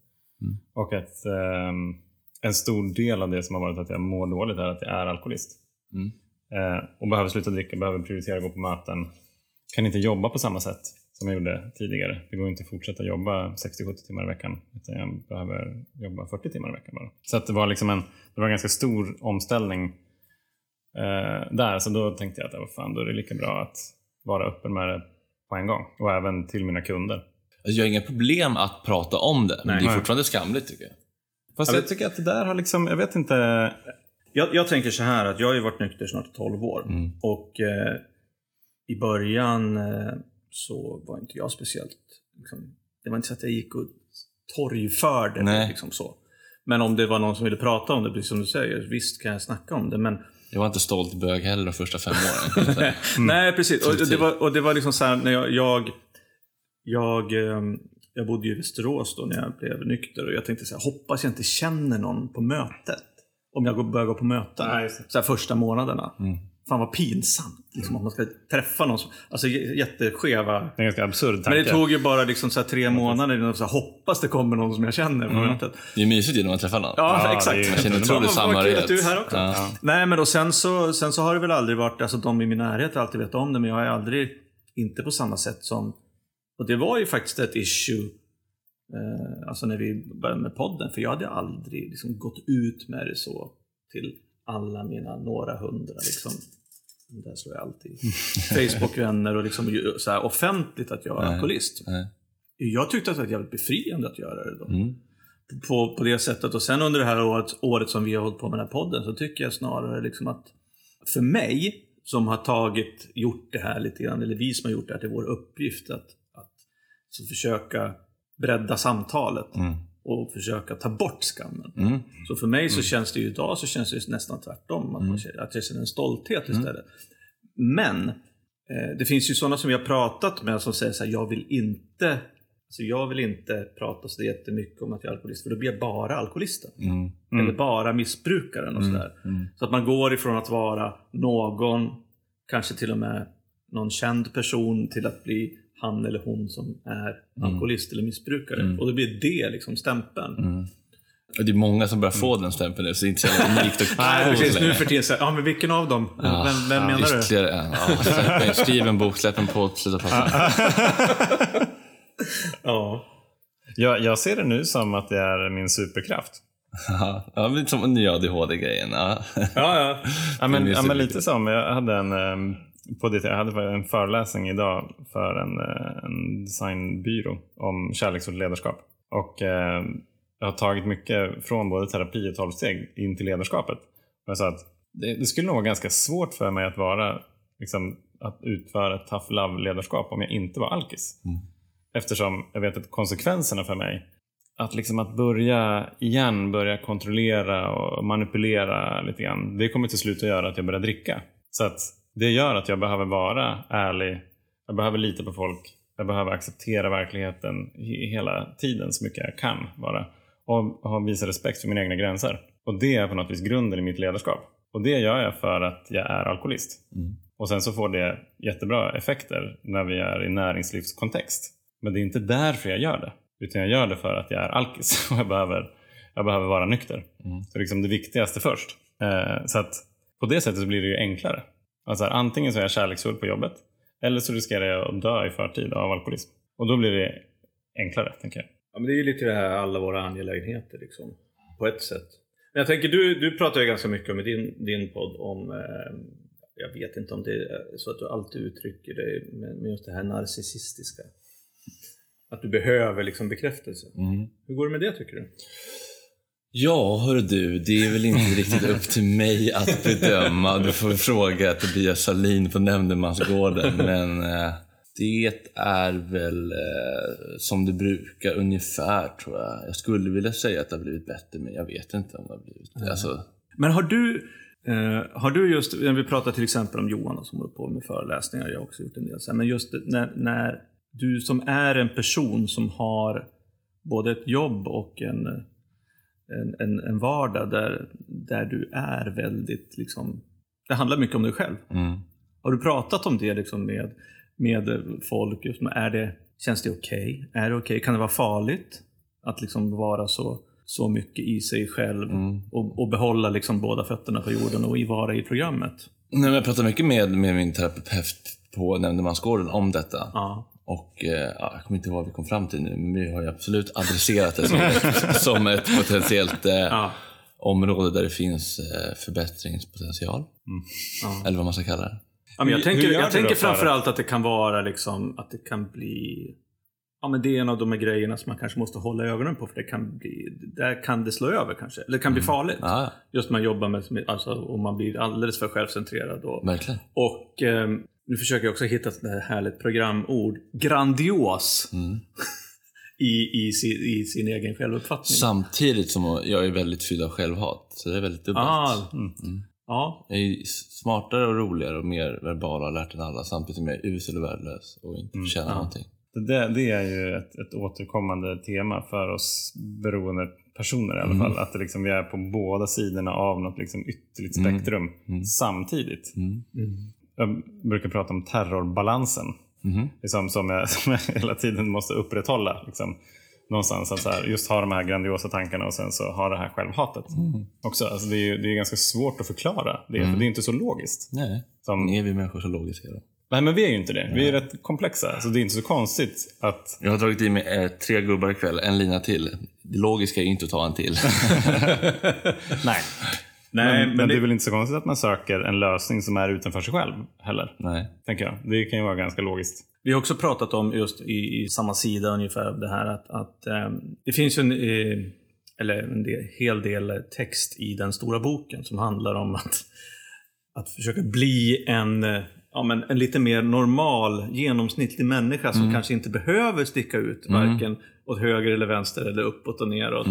Mm. Och att ehm, en stor del av det som har varit att jag mår dåligt är att jag är alkoholist. Mm. Eh, och behöver sluta dricka, behöver prioritera att gå på möten. Kan inte jobba på samma sätt som jag gjorde tidigare. Det går inte att fortsätta jobba 60-70 timmar i veckan. Utan jag behöver jobba 40 timmar i veckan bara. Så att det var liksom en, det var en ganska stor omställning eh, där. Så då tänkte jag att vad fan, då är det lika bra att vara öppen med det på en gång. Och även till mina kunder. Alltså, jag har inga problem att prata om det, men Nej. det är fortfarande skamligt tycker jag. Fast Ja, jag men- tycker att det där har liksom, jag vet inte. Jag, jag tänker så här att jag har ju varit nykter snart i 12 år. Mm. Och eh, i början eh, så var inte jag speciellt... Liksom, det var inte så att jag gick och torgförde det. Nej. Liksom så. Men om det var någon som ville prata om det, precis som du säger, visst kan jag snacka om det. Men Jag var inte stolt bög heller de första fem åren. *laughs* Nej, precis. Och det, Definitivt. var, och det var liksom så här när jag... Jag, jag, ehm, jag bodde ju i Västerås då när jag blev nykter och jag tänkte så här, hoppas jag inte känner någon på mötet. Om jag går- börjar gå på möten. Nej, så här första månaderna. Mm. Fan vad pinsamt. Liksom, att man ska träffa någon som... Alltså jätteskeva... Det är en ganska absurd tanke. Men det tog ju bara liksom så här tre månader innan jag hoppas det kommer någon som jag känner mötet. Det är mysigt ju när man träffar någon. Ja, Ja, exakt. Man känner otrolig Vad- vad kul att samhörighet. du är här också. Ja. Nej, men och sen så, sen så har det väl aldrig varit, alltså de i min närhet har alltid vetat om det, men jag har ju aldrig, inte på samma sätt som, och det var ju faktiskt ett issue, eh, alltså när vi började med podden, för jag hade aldrig liksom gått ut med det så till alla mina några hundra liksom. Där slår jag alltid. *laughs* Facebook-vänner och liksom så här offentligt att jag är Nej. alkoholist. Nej. Jag tyckte att det var jävligt befriande att göra det då Mm. på, på det sättet. Och sen under det här året, året som vi har hållit på med den här podden så tycker jag snarare liksom att för mig som har tagit, gjort det här lite grann, eller vi som har gjort det här till vår uppgift att, att så försöka bredda samtalet Mm. Och försöka ta bort skammen. Mm. Så för mig så känns det ju idag så känns det nästan tvärtom. Att, man känner, att jag känner en stolthet istället. Men eh, det finns ju sådana som har pratat med som säger så här, jag vill inte alltså jag vill inte prata så jättemycket om att jag är alkoholist, för då blir jag bara alkoholisten. Mm. Eller bara missbrukaren och sådär. Mm. Så att man går ifrån att vara någon, kanske till och med någon känd person, till att bli han eller hon som är alkoholist eller missbrukare. Och då blir det liksom stämpeln. Och det är många som börjar få den stämpeln nu, så det är inte så jävla unikt och *laughs* Nej, precis. Nu för tiden, så ja men vilken av dem? Ja, vem vem menar du? Ytterligare en. Ja, skriv en bok, släpp en podd, sluta prata. *laughs* Ja. Jag, jag ser det nu som att det är min superkraft. Ja, Ja, men som nya ADHD-grejen. Ja. Ja, ja. *laughs* Ja, men, ja, men lite som. Jag hade en, ehm, på det, jag hade en föreläsning idag för en, eh, en designbyrå om kärleksfullt ledarskap. Och eh, jag har tagit mycket från både terapi och 12 steg in till ledarskapet. Jag sa att det, det skulle nog vara ganska svårt för mig att vara liksom, att utföra ett tough love-ledarskap om jag inte var alkis. Eftersom jag vet att konsekvenserna för mig att, liksom att börja igen, börja kontrollera och manipulera lite grann. Det kommer till slut att göra att jag börjar dricka. Så att det gör att jag behöver vara ärlig. Jag behöver lita på folk. Jag behöver acceptera verkligheten he- hela tiden så mycket jag kan vara. Och ha, visa respekt för mina egna gränser. Och det är på något vis grunden i mitt ledarskap. Och det gör jag för att jag är alkoholist. Och sen så får det jättebra effekter när vi är i näringslivskontext. Men det är inte därför jag gör det. Utan jag gör det för att jag är alkis *laughs* och jag behöver, jag behöver vara nykter. Så liksom det viktigaste först. Eh, så att på det sättet så blir det ju enklare. Alltså här, antingen så är jag kärleksfull på jobbet eller så riskerar jag att dö i förtid av alkoholism. Och då blir det enklare, tänker jag. Ja, men det är ju lite det här alla våra angelägenheter liksom. På ett sätt. Men jag tänker, du, du pratar ju ganska mycket om i din, din podd om, eh, jag vet inte om det är så att du alltid uttrycker dig med, med just det här narcissistiska. Att du behöver liksom bekräftelse. Mm. Hur går det med det tycker du? Ja, hör du, det är väl inte riktigt upp till mig att bedöma. Du får fråga Tobias Salin på Nämndemansgården. Men eh, det är väl eh, som det brukar ungefär, tror jag. Jag skulle vilja säga att det har blivit bättre, men jag vet inte om det har blivit det. Alltså, Men har du, eh, har du just, när vi pratar till exempel om Johan som håller på med föreläsningar, jag har också gjort en del, men just när, när du som är en person som har både ett jobb och en, en, en, en vardag där, där du är väldigt, liksom, det handlar mycket om dig själv. mm. Har du pratat om det liksom med, med folk? Med, är det, känns det okej? Är det okej? Kan det vara farligt att liksom vara så, så mycket i sig själv och, och behålla liksom båda fötterna på jorden och vara i programmet? Nej, jag pratar mycket med, med min terapeut på Nämndemansgården om detta. Ja. Och eh, ja, jag kommer inte ihåg vad vi kom fram till nu, men vi har ju absolut adresserat det som ett, *laughs* som ett potentiellt eh, Ja. område där det finns eh, förbättringspotential. Ja. Eller vad man ska kalla det. Ja, men jag tänker, jag tänker framförallt att det kan vara liksom, att det kan bli Ja men det är en av de här grejerna som man kanske måste hålla ögonen på för det kan bli, där kan det slå över kanske. Eller det kan bli farligt. Ja, ja, Just när man jobbar med, alltså om man blir alldeles för självcentrerad. Och, verkligen. och eh, nu försöker jag också hitta ett härligt programord. Grandios. Mm. *laughs* I, i, sin, I sin egen självuppfattning. Samtidigt som jag är väldigt fylld av självhat. Så det är väldigt dubbelt. ah, Mm. Ja, Jag är smartare och roligare och mer verbal och har lärt än alla samtidigt som jag är usel och värdelös och inte förtjänar ja. någonting. Det, det är ju ett, ett återkommande tema för oss beroende personer i alla fall. Att det liksom, vi är på båda sidorna av något liksom ytterligt Mm. spektrum Mm. samtidigt. Mm. Jag brukar prata om terrorbalansen. Mhm. Liksom, som, jag, *laughs* som jag hela tiden måste upprätthålla. Liksom. Någonstans att så här, just ha de här grandiosa tankarna och sen så ha det här självhatet. Också. Alltså, det, är, ju- det är ganska svårt att förklara det, för det är inte så logiskt. Nej. Som, Är vi människor så logiska då? nej, men vi är ju inte det. Vi är rätt komplexa. Så det är inte så konstigt att Jag har dragit i mig eh, tre gubbar ikväll, en lina till. Det logiska är inte att ta en till. *laughs* *laughs* Nej. Nej, men, men, det är väl inte så konstigt att man söker en lösning som är utanför sig själv heller. Nej. Tänker jag. Det kan ju vara ganska logiskt. Vi har också pratat om just i, i samma sida ungefär av det här att, att ehm, det finns ju en, eh, eller en del, hel del text i den stora boken som handlar om att, att försöka bli en, eh, ja, men en lite mer normal, genomsnittlig människa som kanske inte behöver sticka ut varken åt höger eller vänster eller uppåt och neråt.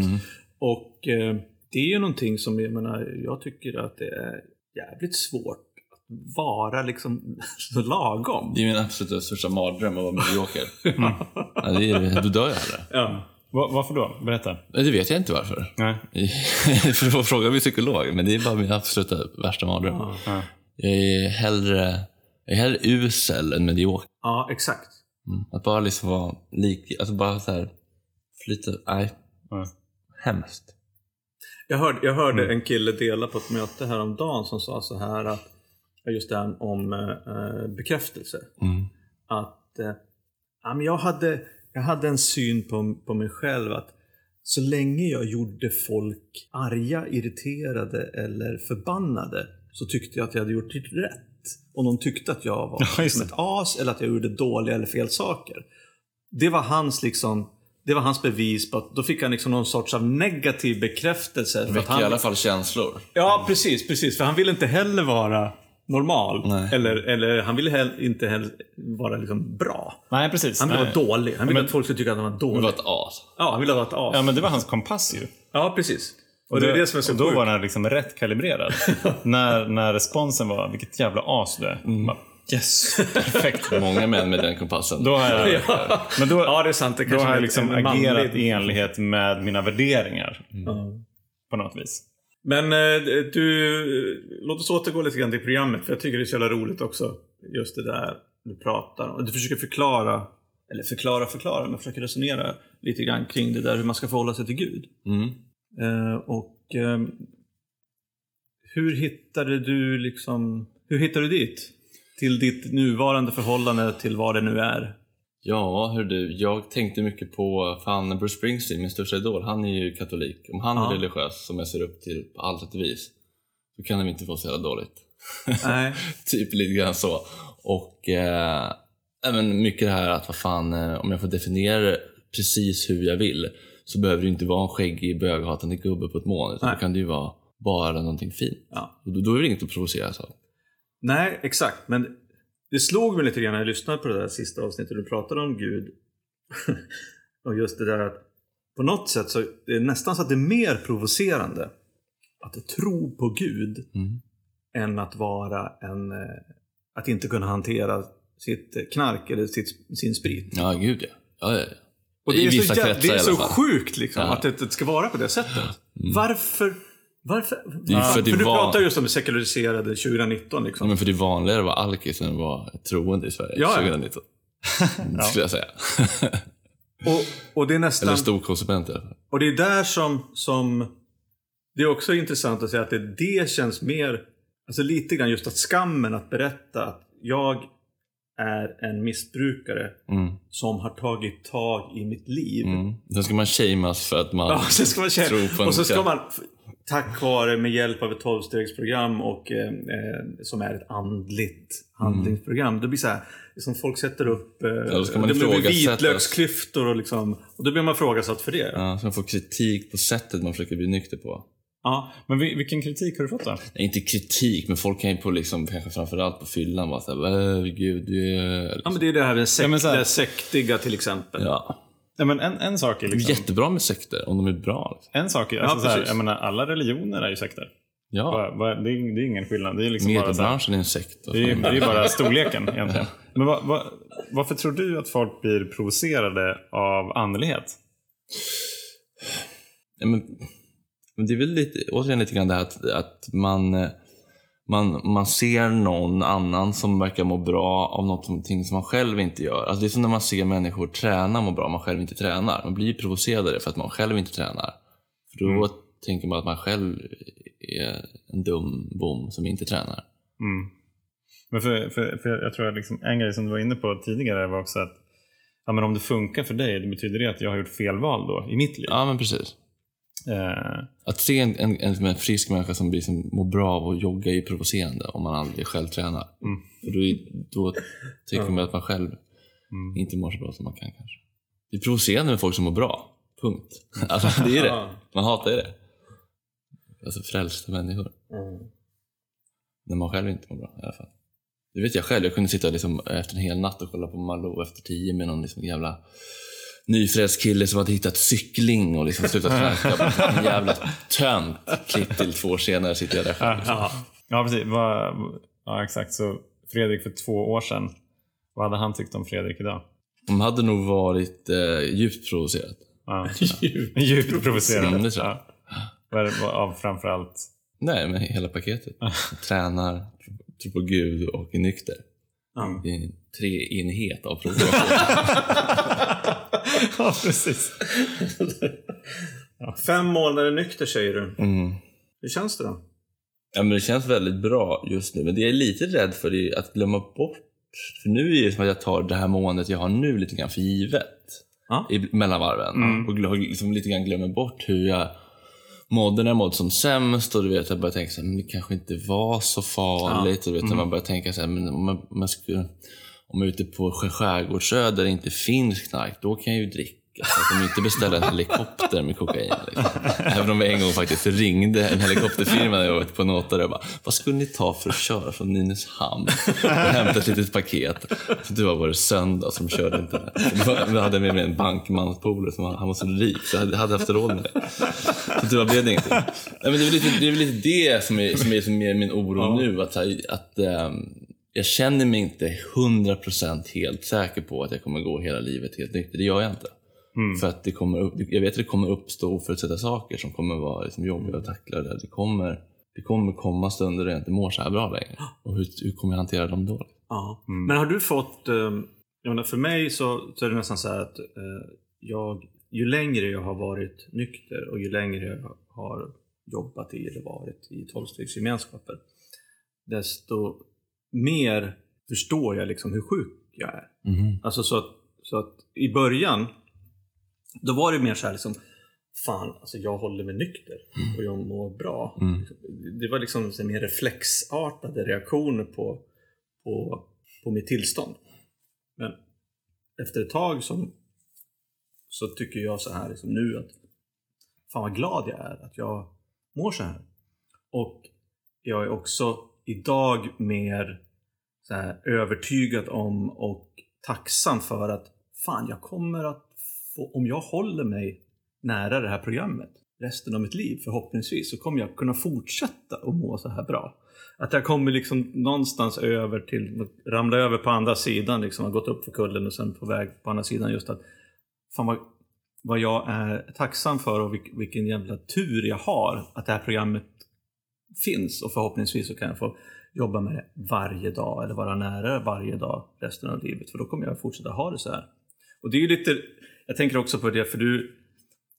Och eh, det är ju någonting som jag menar, jag tycker att det är jävligt svårt att vara liksom lagom. Det är min absoluta största mardröm att vara medioker. *laughs* Ja, det är, då dör jag hellre. Ja. Va- varför då? Berätta. Det vet jag inte varför. Nej. *laughs* För att fråga min psykolog, men det är bara min absoluta värsta mardröm. Ja. Jag är hellre, jag är hellre usel än medioker. Ja, exakt. Mm. Att bara liksom vara lik, alltså bara så här flyta, nej. Ja. Hemskt. Jag hörde, jag hörde Mm. en kille dela på ett möte häromdagen som sa så här att just det här om eh, bekräftelse. Mm. Att eh, jag, hade, jag hade en syn på, på mig själv att så länge jag gjorde folk arga, irriterade eller förbannade så tyckte jag att jag hade gjort rätt. Om de tyckte att jag var Ja, som ett as eller att jag gjorde dåliga eller fel saker. Det var hans liksom det var hans bevis på att då fick han liksom någon sorts av negativ bekräftelse. för att Väcker han, i alla fall känslor. Ja, precis, precis. För han ville inte heller vara normal. Nej. Eller, eller han ville heller, inte heller vara liksom bra. Nej, precis. Han ville Nej. vara dålig. Han ville Men- att folk skulle tycka att han var dålig. var ett as. Ja, han ville vara ett as. Ja, men det var hans kompass ju. Ja, precis. Och det är det som är så och då var den liksom rätt kalibrerad. *laughs* när, när responsen var, vilket jävla as du är. Mm. Bara, yes, perfekt. Många män med den kompassen. Då har jag, men då, Ja, det är sant. Det då kanske har jag liksom agerat i enlighet med mina värderingar. Ja. På något vis. Men eh, du, låt oss återgå lite grann till programmet. För jag tycker det är så jävla roligt också. Just det där du pratar om. Du försöker förklara, eller förklara, förklara, men försöker resonera lite grann kring det där hur man ska förhålla sig till Gud. Mm. Eh, och eh, hur hittade du liksom, hur hittade du dit? Till ditt nuvarande förhållande till vad det nu är? Ja, hör du, jag tänkte mycket på fan Bruce Springsteen, min största idol. Han är ju katolik. Om han Ja. är religiös, som jag ser upp till på alla sätt och vis, så kan det inte få så jävla dåligt. Nej. *laughs* typ lite grann så. Och eh, även mycket det här att vad fan, eh, om jag får definiera precis hur jag vill så behöver det inte vara en skäggig böghatande gubbe på ett moln. Utan Nej. då kan det ju vara bara någonting fint. Ja. Och då, då är det inget att provoceras av. Nej, exakt. Men det slog mig lite grann när jag lyssnade på det där sista avsnittet du pratade om Gud. *laughs* och just det där att på något sätt så det är nästan så att det är mer provocerande att tro på Gud Mm. än att vara en, eh, att inte kunna hantera sitt knark eller sitt, sin sprit. Ja, gud ja. ja, ja. Och I det är vissa så, kretsar det är i så sjukt liksom, Ja. Mm. att det, det ska vara på det sättet. Varför? Varför? Det för det du var- pratar just om det sekulariserade 2019. Liksom. Ja, men för det är vanligare att vara alkis än att vara troende i Sverige Ja, ja. 2019. *laughs* Skulle jag säga. Och, och det är nästan... Eller storkonsument i alla fall. Och det är där som, som det är också intressant att säga att det, det känns mer, alltså lite grann just att skammen att berätta att jag är en missbrukare Mm. som har tagit tag i mitt liv. Mm. Sen ska man shameas för att man Ja, man tror på en och så ska man tack vare med hjälp av ett tolvstegsprogram och eh, eh, som är ett andligt handlingsprogram. Det blir så här, som folk sätter upp eh, ska man det blir vitlöksklyftor och liksom, och då blir man ifrågasatt för det. Ja, så man får kritik på sättet man försöker bli nykter på. Ja. Men vi- vilken kritik har du fått då? Nej, inte kritik, men folk kan ju på liksom, kanske framförallt på fyllan vara såhär, "Äh, gud, du är... Ja, Liksom. men det är det här med sekt, Ja, här- det sektiga till exempel. Ja. Ja, men en, en sak är liksom... jättebra med sekter, om de är bra. Liksom. En sak är, alltså, Ja, så här, jag menar, alla religioner är ju sekter. Ja, Vad- vad- Det, är, det är ingen skillnad. Det är liksom bara mediebranschen är en sekt. det är, det är bara *laughs* storleken egentligen. Men vad, vad, varför tror du att folk blir provocerade av andlighet? Ja, men, men det är väl lite, återigen lite grann det här att, att man, eh, man, man ser någon annan som verkar må bra av någonting som man själv inte gör. Alltså det är som när man ser människor träna må bra, man själv inte tränar. Man blir provocerad för att man själv inte tränar. För då tänker man att man själv är en dum bom som inte tränar. Mm. Men för, för, för jag tror att liksom, en grej som du var inne på tidigare var också att ja, men om det funkar för dig, det betyder det att jag har gjort fel val då i mitt liv. Ja, men precis. Eh, Att se en, en, en, en frisk människa som blir som mår bra av att jogga är provocerande om man aldrig själv tränar. Mm. För då, är- då tycker man att man själv mm. inte mår så bra som man kan kanske. Det är provocerande med folk som mår bra. Punkt. *laughs* Alltså det är det. Man hatar ju det. Alltså frälsta människor. Mm. När man själv inte mår bra i alla fall. Det vet jag själv. Jag kunde sitta liksom efter en hel natt och kolla på Malou efter tio med någon liksom jävla nyfrälst kille som hade hittat cykling och liksom slutat *laughs* knarka. En jävla tönt. Klipp till två år senare sitter jag där själv. Ja. ja, precis. Ja, exakt. Så Fredrik för två år sedan, vad hade han tyckt om Fredrik idag? De hade nog varit eh, djupt provocerat. Ja. *laughs* Djupt provocerande. Mm, det tror jag. Ja. Av framförallt... Nej, men hela paketet. *laughs* Tränar, tror på Gud och är nykter. Ja. Det är treenighet av provokation. *laughs* ja, precis. Fem månader nykter säger du. Mm. Hur känns det då? Ja, men det känns väldigt bra just nu. Men det jag är lite rädd för är att glömma bort. För nu är det som att jag tar det här måendet jag har nu lite grann för givet. Ja. I, mellan varven. Och liksom lite grann glömmer bort hur jag mådde när jag mådde som sämst. Och du vet, jag började tänka men det kanske inte var så farligt. Och du vet, man börjar tänka så här, men man, man skulle, om ute på skär- skärgårdsö där det inte finns knark, då kan jag ju dricka. Så att de inte beställer en helikopter med kokain. Liksom. Även om vi en gång faktiskt ringde en helikopterfirma när jag var på Nåta och bara, vad skulle ni ta för att köra från Nynäshamn och hämta ett litet paket? Så det var bara söndag som körde inte det. Jag hade med mig en bankmanspolare som han var så rik så jag hade haft råd med det. Så det blev det ingenting. Nej, men det är väl lite det, är lite det som är, som är, som är min oro nu. Att, att ehm, jag känner mig inte 100% helt säker på att jag kommer gå hela livet helt nykter. Det gör jag inte. För att det kommer upp, jag vet att det kommer uppstå oförutsedda saker som kommer vara liksom jobbiga att tackla. Det, det, kommer, det kommer komma stunder där jag inte mår så här bra längre. Och hur, hur kommer jag hantera dem då? Ja. Men har du fått, eh, jag menar för mig så, så är det nästan så här att eh, jag, ju längre jag har varit nykter och ju längre jag har jobbat i eller varit i tolvstegsgemenskaper, desto mer förstår jag liksom hur sjuk jag är. Mhm. Alltså så att, så att i början, då var det mer så här liksom, fan, alltså jag håller mig nykter och jag mår bra. Mm. Det var liksom mer reflexartade reaktioner på, på, på mitt tillstånd. Men efter ett tag som, så tycker jag så här liksom nu att fan vad glad jag är att jag mår så här. Och jag är också idag mer så här, övertygad om och tacksam för att fan, jag kommer att få, om jag håller mig nära det här programmet resten av mitt liv förhoppningsvis så kommer jag kunna fortsätta att må så här bra. Att jag kommer liksom någonstans över till, ramla över på andra sidan, liksom har gått upp för kullen och sen på väg på andra sidan just att fan vad, vad jag är tacksam för och vilk, vilken jävla tur jag har att det här programmet finns och förhoppningsvis så kan jag få jobba med det varje dag eller vara nära varje dag resten av livet för då kommer jag fortsätta ha det så här. Och det är ju lite, jag tänker också på det för du,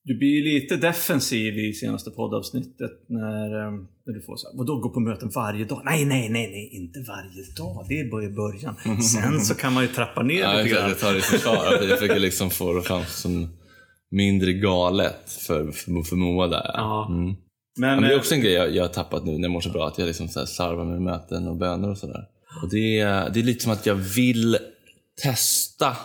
du blir ju lite defensiv i senaste poddavsnittet när, eh, när du får så här, vadå gå på möten varje dag? Nej, nej, nej, nej, inte varje dag. Det är bara i början. Sen så kan man ju trappa ner *laughs* Ja, lite grann. jag tar det försvar. Jag försöker liksom få det fram som mindre galet för, för, för Moa där. Ja. Mm. Men, Men det är eh, också en grej jag, jag har tappat nu när jag mår så bra, att jag liksom så här slarvar med möten och böner och sådär. Och det, är- det är lite som att jag vill testa.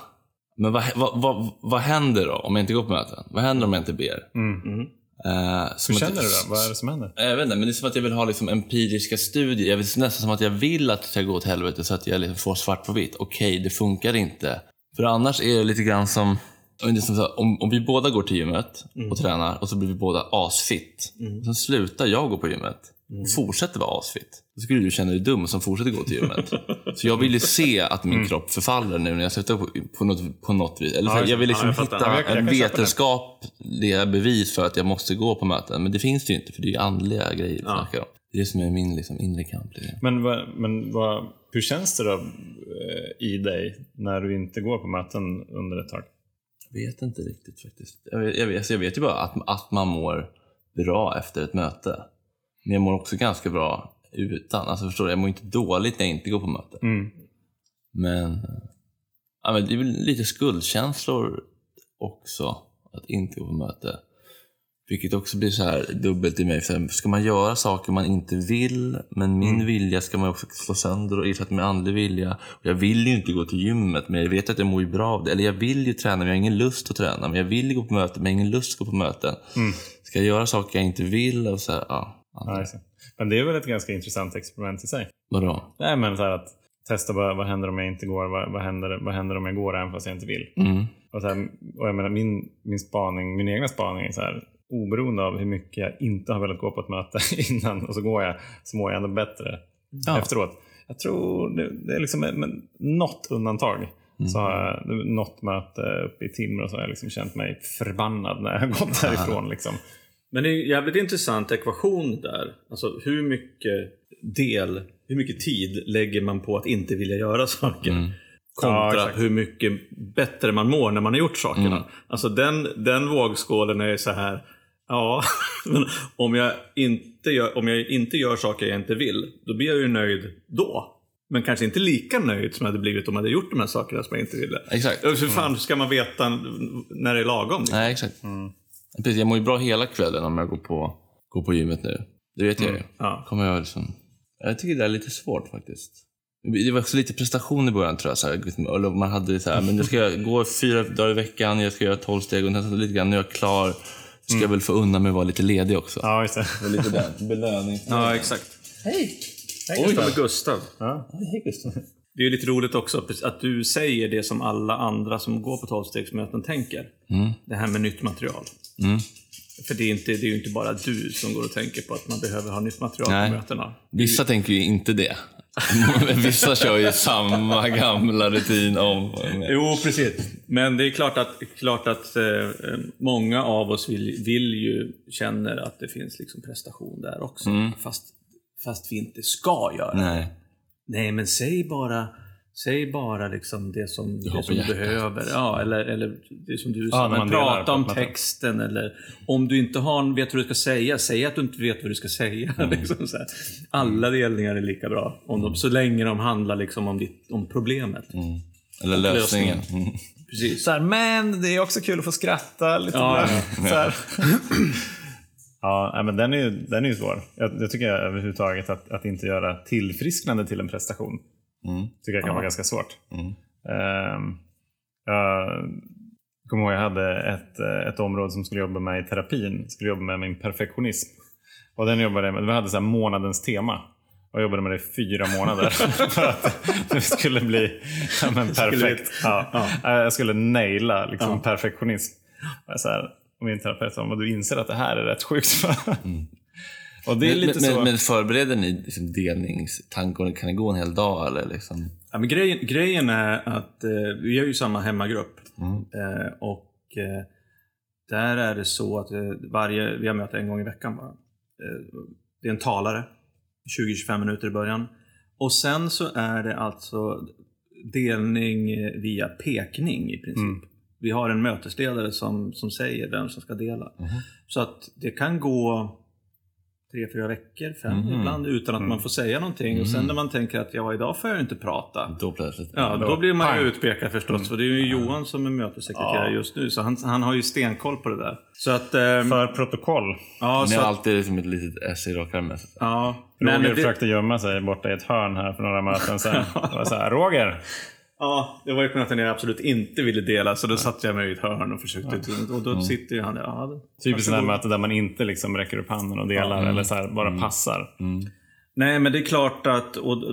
Men vad, vad, vad, vad händer då om jag inte går på möten? Vad händer om jag inte ber? mm. Eh, som Hur att- känner du då? Vad är det som händer? Jag vet inte, men det är som att jag vill ha liksom empiriska studier. Jag vill, nästan som att jag vill att det ska gå åt helvete så att jag liksom får svart på vitt. Okej, det funkar inte. För annars är det lite grann som, jag vet inte, som så här, om, om vi båda går till gymmet och tränar och så blir vi båda asfit. Och sen slutar jag gå på gymmet och fortsätter vara asfit. Då skulle du känna dig dum som fortsätter gå till gymmet. *laughs* så jag vill ju se att min kropp förfaller nu när jag slutar på, på, något, på något vis. Eller Ja, jag vill liksom ja, jag hitta Ja, jag- jag en vetenskapliga bevis för att jag måste gå på möten. Men det finns det ju inte, för det är ju andliga grejer vi Ja. snackar om. Det är det som är min liksom, inre kamp. Liksom. Men, vad, men vad, hur känns det då eh, i dig när du inte går på möten under ett tag? Vet inte riktigt faktiskt. Jag vet, jag vet, alltså, jag vet ju bara att, att man mår bra efter ett möte. Men jag mår också ganska bra utan. Alltså förstår du, jag mår inte dåligt när jag inte går på möte. Mm. Men, ja, men det är väl lite skuldkänslor också att inte gå på möte. Vilket också blir så här dubbelt i mig. För ska man göra saker man inte vill, men min vilja ska man också slå sönder och ersätta med andlig vilja. Och jag vill ju inte gå till gymmet, men jag vet att jag mår bra av det. Eller jag vill ju träna, men jag har ingen lust att träna. Men jag vill gå på möten, men jag har ingen lust att gå på möten. Mm. Ska jag göra saker jag inte vill? Och så här, ja. Ja, men det är väl ett ganska intressant experiment i sig? Vadå? Nej, men så att testa vad, vad händer om jag inte går? Vad, vad, händer, vad händer om jag går även fast jag inte vill? Mm. Och, så här, och jag menar, min, min spaning, min egna spaning är så här, oberoende av hur mycket jag inte har velat gå på ett möte *laughs* innan och så går jag, så mår jag ändå bättre Ja. efteråt. Jag tror det, det är liksom men, något undantag. Så har jag något möte uppe i Timrå så har jag liksom känt mig förbannad när jag har gått *laughs* därifrån. Liksom. Men det är en jävligt intressant ekvation där. Alltså hur mycket del, hur mycket tid lägger man på att inte vilja göra saker? Mm. kontra exakt. hur mycket bättre man mår när man har gjort sakerna. Alltså den, den vågskålen är så här, ja, *laughs* men om jag, inte gör, om jag inte gör saker jag inte vill, då blir jag ju nöjd då. Men kanske inte lika nöjd som jag hade blivit om jag hade gjort de här sakerna som jag inte ville. Exakt. Hur fan ska man veta när det är lagom? liksom? Nej, exakt. Precis, jag mår ju bra hela kvällen om jag går på, går på gymmet nu. Det vet jag ju. Ja. Kommer jag liksom... Jag tycker det är lite svårt faktiskt. Det var också lite prestation i början tror jag. Så här, eller man hade så här, men jag ska gå fyra dagar i veckan, jag ska göra tolv steg och lite grann, nu är jag klar. Ska jag väl få unna mig att vara lite ledig också. Ja, just det. Och lite den belöning. Ja, exakt. Hej! Oj, med Gustav. Ja. Hej Gustav. Det är ju lite roligt också att du säger det som alla andra som går på tolvstegsmöten tänker. Mm. Det här med nytt material. Mm. För det är, inte, det är ju inte bara du som går och tänker på att man behöver ha nytt material Nej. på mötena. Vissa tänker ju inte det. *laughs* Vissa kör ju samma gamla rutin om. Jo, precis. Men det är klart att, klart att eh, många av oss vill, vill ju, känner att det finns liksom prestation där också. Fast, fast vi inte ska göra det. Nej. Nej, men säg bara, säg bara liksom det som det som du behöver. Ja, eller, eller det som du Ja, sa, delar prata om texten. Eller om du inte har, vet vad du ska säga, säg att du inte vet vad du ska säga. *laughs* Mm. liksom så här. Alla delningar är lika bra, om de, så länge de handlar liksom om, ditt, om problemet. Mm. Eller lösningen. Mm. Precis. Så här, men det är också kul att få skratta lite. Ja, där. ja, Så här. *clears throat* ja, men den är ju, den är ju svår. Jag, jag tycker överhuvudtaget att, att inte göra tillfrisknande till en prestation Mm. tycker jag kan Ja. vara ganska svårt. Mm. Ehm, jag kommer ihåg jag hade ett, eh, ett område som skulle jobba med i terapin. Skulle jobba med min perfektionism. Och den jobbade med, vi hade så här månadens tema. Och jobbade med det i fyra månader. *laughs* *laughs* för att det skulle bli ja, men perfekt. Ja. Jag skulle naila liksom, Ja. perfektionism. Så här, och min terapeut sa, "Men du inser att det här är rätt sjukt. va?" *laughs* Och det är Men, lite men, så. men förbereder ni liksom delningstankar? Kan det gå en hel dag eller liksom? Ja, men grejen, grejen är att eh, vi har ju samma hemmagrupp. Mm. Eh, och eh, där är det så att eh, varje, vi har möte en gång i veckan bara. Eh, det är en talare, 20-25 minuter i början. Och sen så är det alltså delning via pekning i princip. Mm. Vi har en mötesledare som, som säger vem som ska dela. Mhm. Så att det kan gå tre, fyra veckor, fem Mhm. ibland utan att Mm. man får säga någonting. Och sen när man tänker att ja, idag får jag inte prata. Då plötsligt. Ja, då- då blir man ju utpekad förstås. För det är ju Johan som är mötessekreterare Ja. just nu. Så han, han har ju stenkoll på det där. Så att... ehm, För protokoll. ja, Ni så har att, alltid liksom ett litet S i rockärmen. ja. Roger Men det, försökte gömma sig borta i ett hörn här för några möten sen. *laughs* Det var så här, Roger! Ja, det var ju på möten jag absolut inte ville dela. Så då satte jag mig i ett hörn och försökte... Och då sitter ju han där. Ja, det- Typiskt sådana där man inte liksom räcker upp handen och delar eller så här, bara passar. Nej, men det är klart att... Och,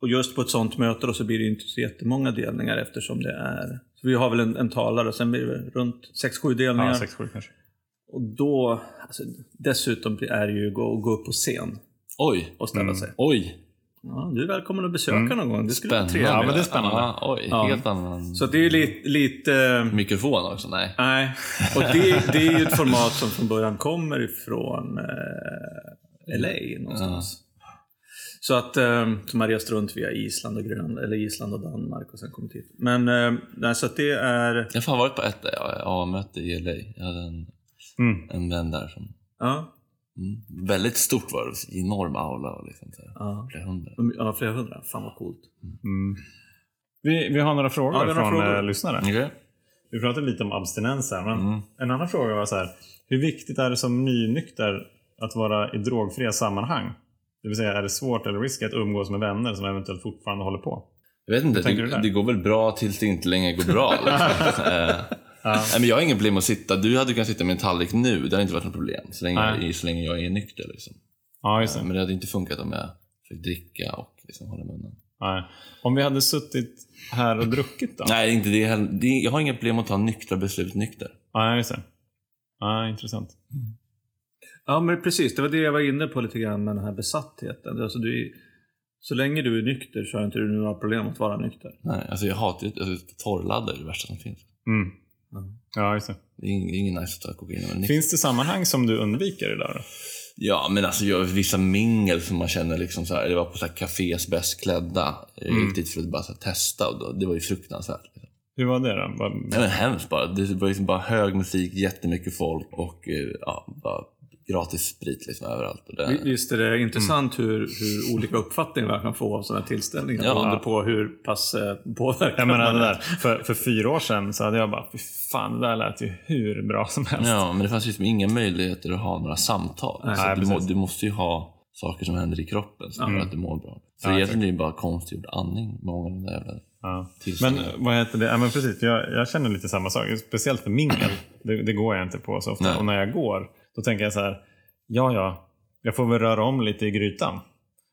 och just på ett sånt möte då så blir det ju inte så jättemånga delningar eftersom det är... Så vi har väl en, en talare och sen blir det runt 6-7 delningar. Ja, 6-7 kanske. Och då... Alltså, dessutom är det ju att gå, gå upp på scen Oj! och ställa sig. Oj! Ja, du är välkommen att besöka någon gång. Det skulle vara Spännande. trevligt. Ja, men det är spännande. Ja, oj, Ja. helt annan Så det är lite... lite mikrofon också. Nej. nej. Och det, det är ju ett format som från början kommer ifrån eh, LA någonstans. Så att eh, som har rest runt via Island och Grönland, eller Island och Danmark och sen kommit hit. Men eh, nej, så att det är... Jag har fan varit på ett A-möte i LA. Jag hade en, Mm. en vän där som... Ja, Mm, väldigt stort var det. Enorm aula liksom så ja. flera hundra. ja, flera hundra. Fan vad coolt. Mm. Vi, vi har några frågor Ja, har några från frågor. eh, lyssnare. Okej. Vi pratade lite om abstinens här, men Mm. en annan fråga var så här. Hur viktigt är det som nynykter att vara i drogfria sammanhang? Det vill säga, är det svårt eller risky att umgås med vänner som eventuellt fortfarande håller på? Jag vet inte, det, det går väl bra tills det inte längre går bra. Liksom. *laughs* Eh, Ja. Nej, men jag har ingen problem att sitta. Du hade kunnat sitta med en tallrik nu. Det hade inte varit något problem. Så länge, Nej. jag, så länge jag är nykter. Liksom. Ja, just det. Men det hade inte funkat om jag fick dricka och liksom hålla munnen. Nej. Om vi hade suttit här och druckit då? Nej, inte det heller. Det, jag har inga problem att ta nyktra beslut nykter. Ja, just det. Ja, intressant. Ja, men precis. Det var det jag var inne på lite grann med den här besattheten. Alltså, du, så länge du är nykter så har inte du några problem att vara nykter. Nej, alltså jag hatar ju alltså, torrladdare, är det värsta som finns. Mm. Mm. Ja, just det. Det är ingen, det ingen nice att ta kokain. Finns det sammanhang som du undviker idag då? Ja, men alltså jag, vissa mingel som man känner liksom så här, det var på så här cafés bäst klädda. Jag gick dit för att bara här, testa och då, det var ju fruktansvärt. Liksom. Hur var det då? Vad- Nej, men hemskt bara. Det var liksom bara hög musik, jättemycket folk och eh, ja, bara gratis sprit liksom överallt. Och det, Visst är det intressant hur, hur olika uppfattningar man kan få av sådana här tillställningar Ja. beroende på hur pass eh, påverkad Jag menar man det är. där, för, för fyra år sedan så hade jag bara, fy fan det där lät ju hur bra som helst. Ja, men det fanns liksom inga möjligheter att ha några samtal. Nej, så nej, du, må, du måste ju ha saker som händer i kroppen för att du mår bra. För Ja, egentligen är det ju bara konstgjord andning, många av de där jävla Ja. Men vad heter det? Ja, men precis, jag, jag känner lite samma sak. Speciellt för mingel. Det, det går jag inte på så ofta. Nej. Och när jag går, då tänker jag så här. Ja, ja, jag får väl röra om lite i grytan.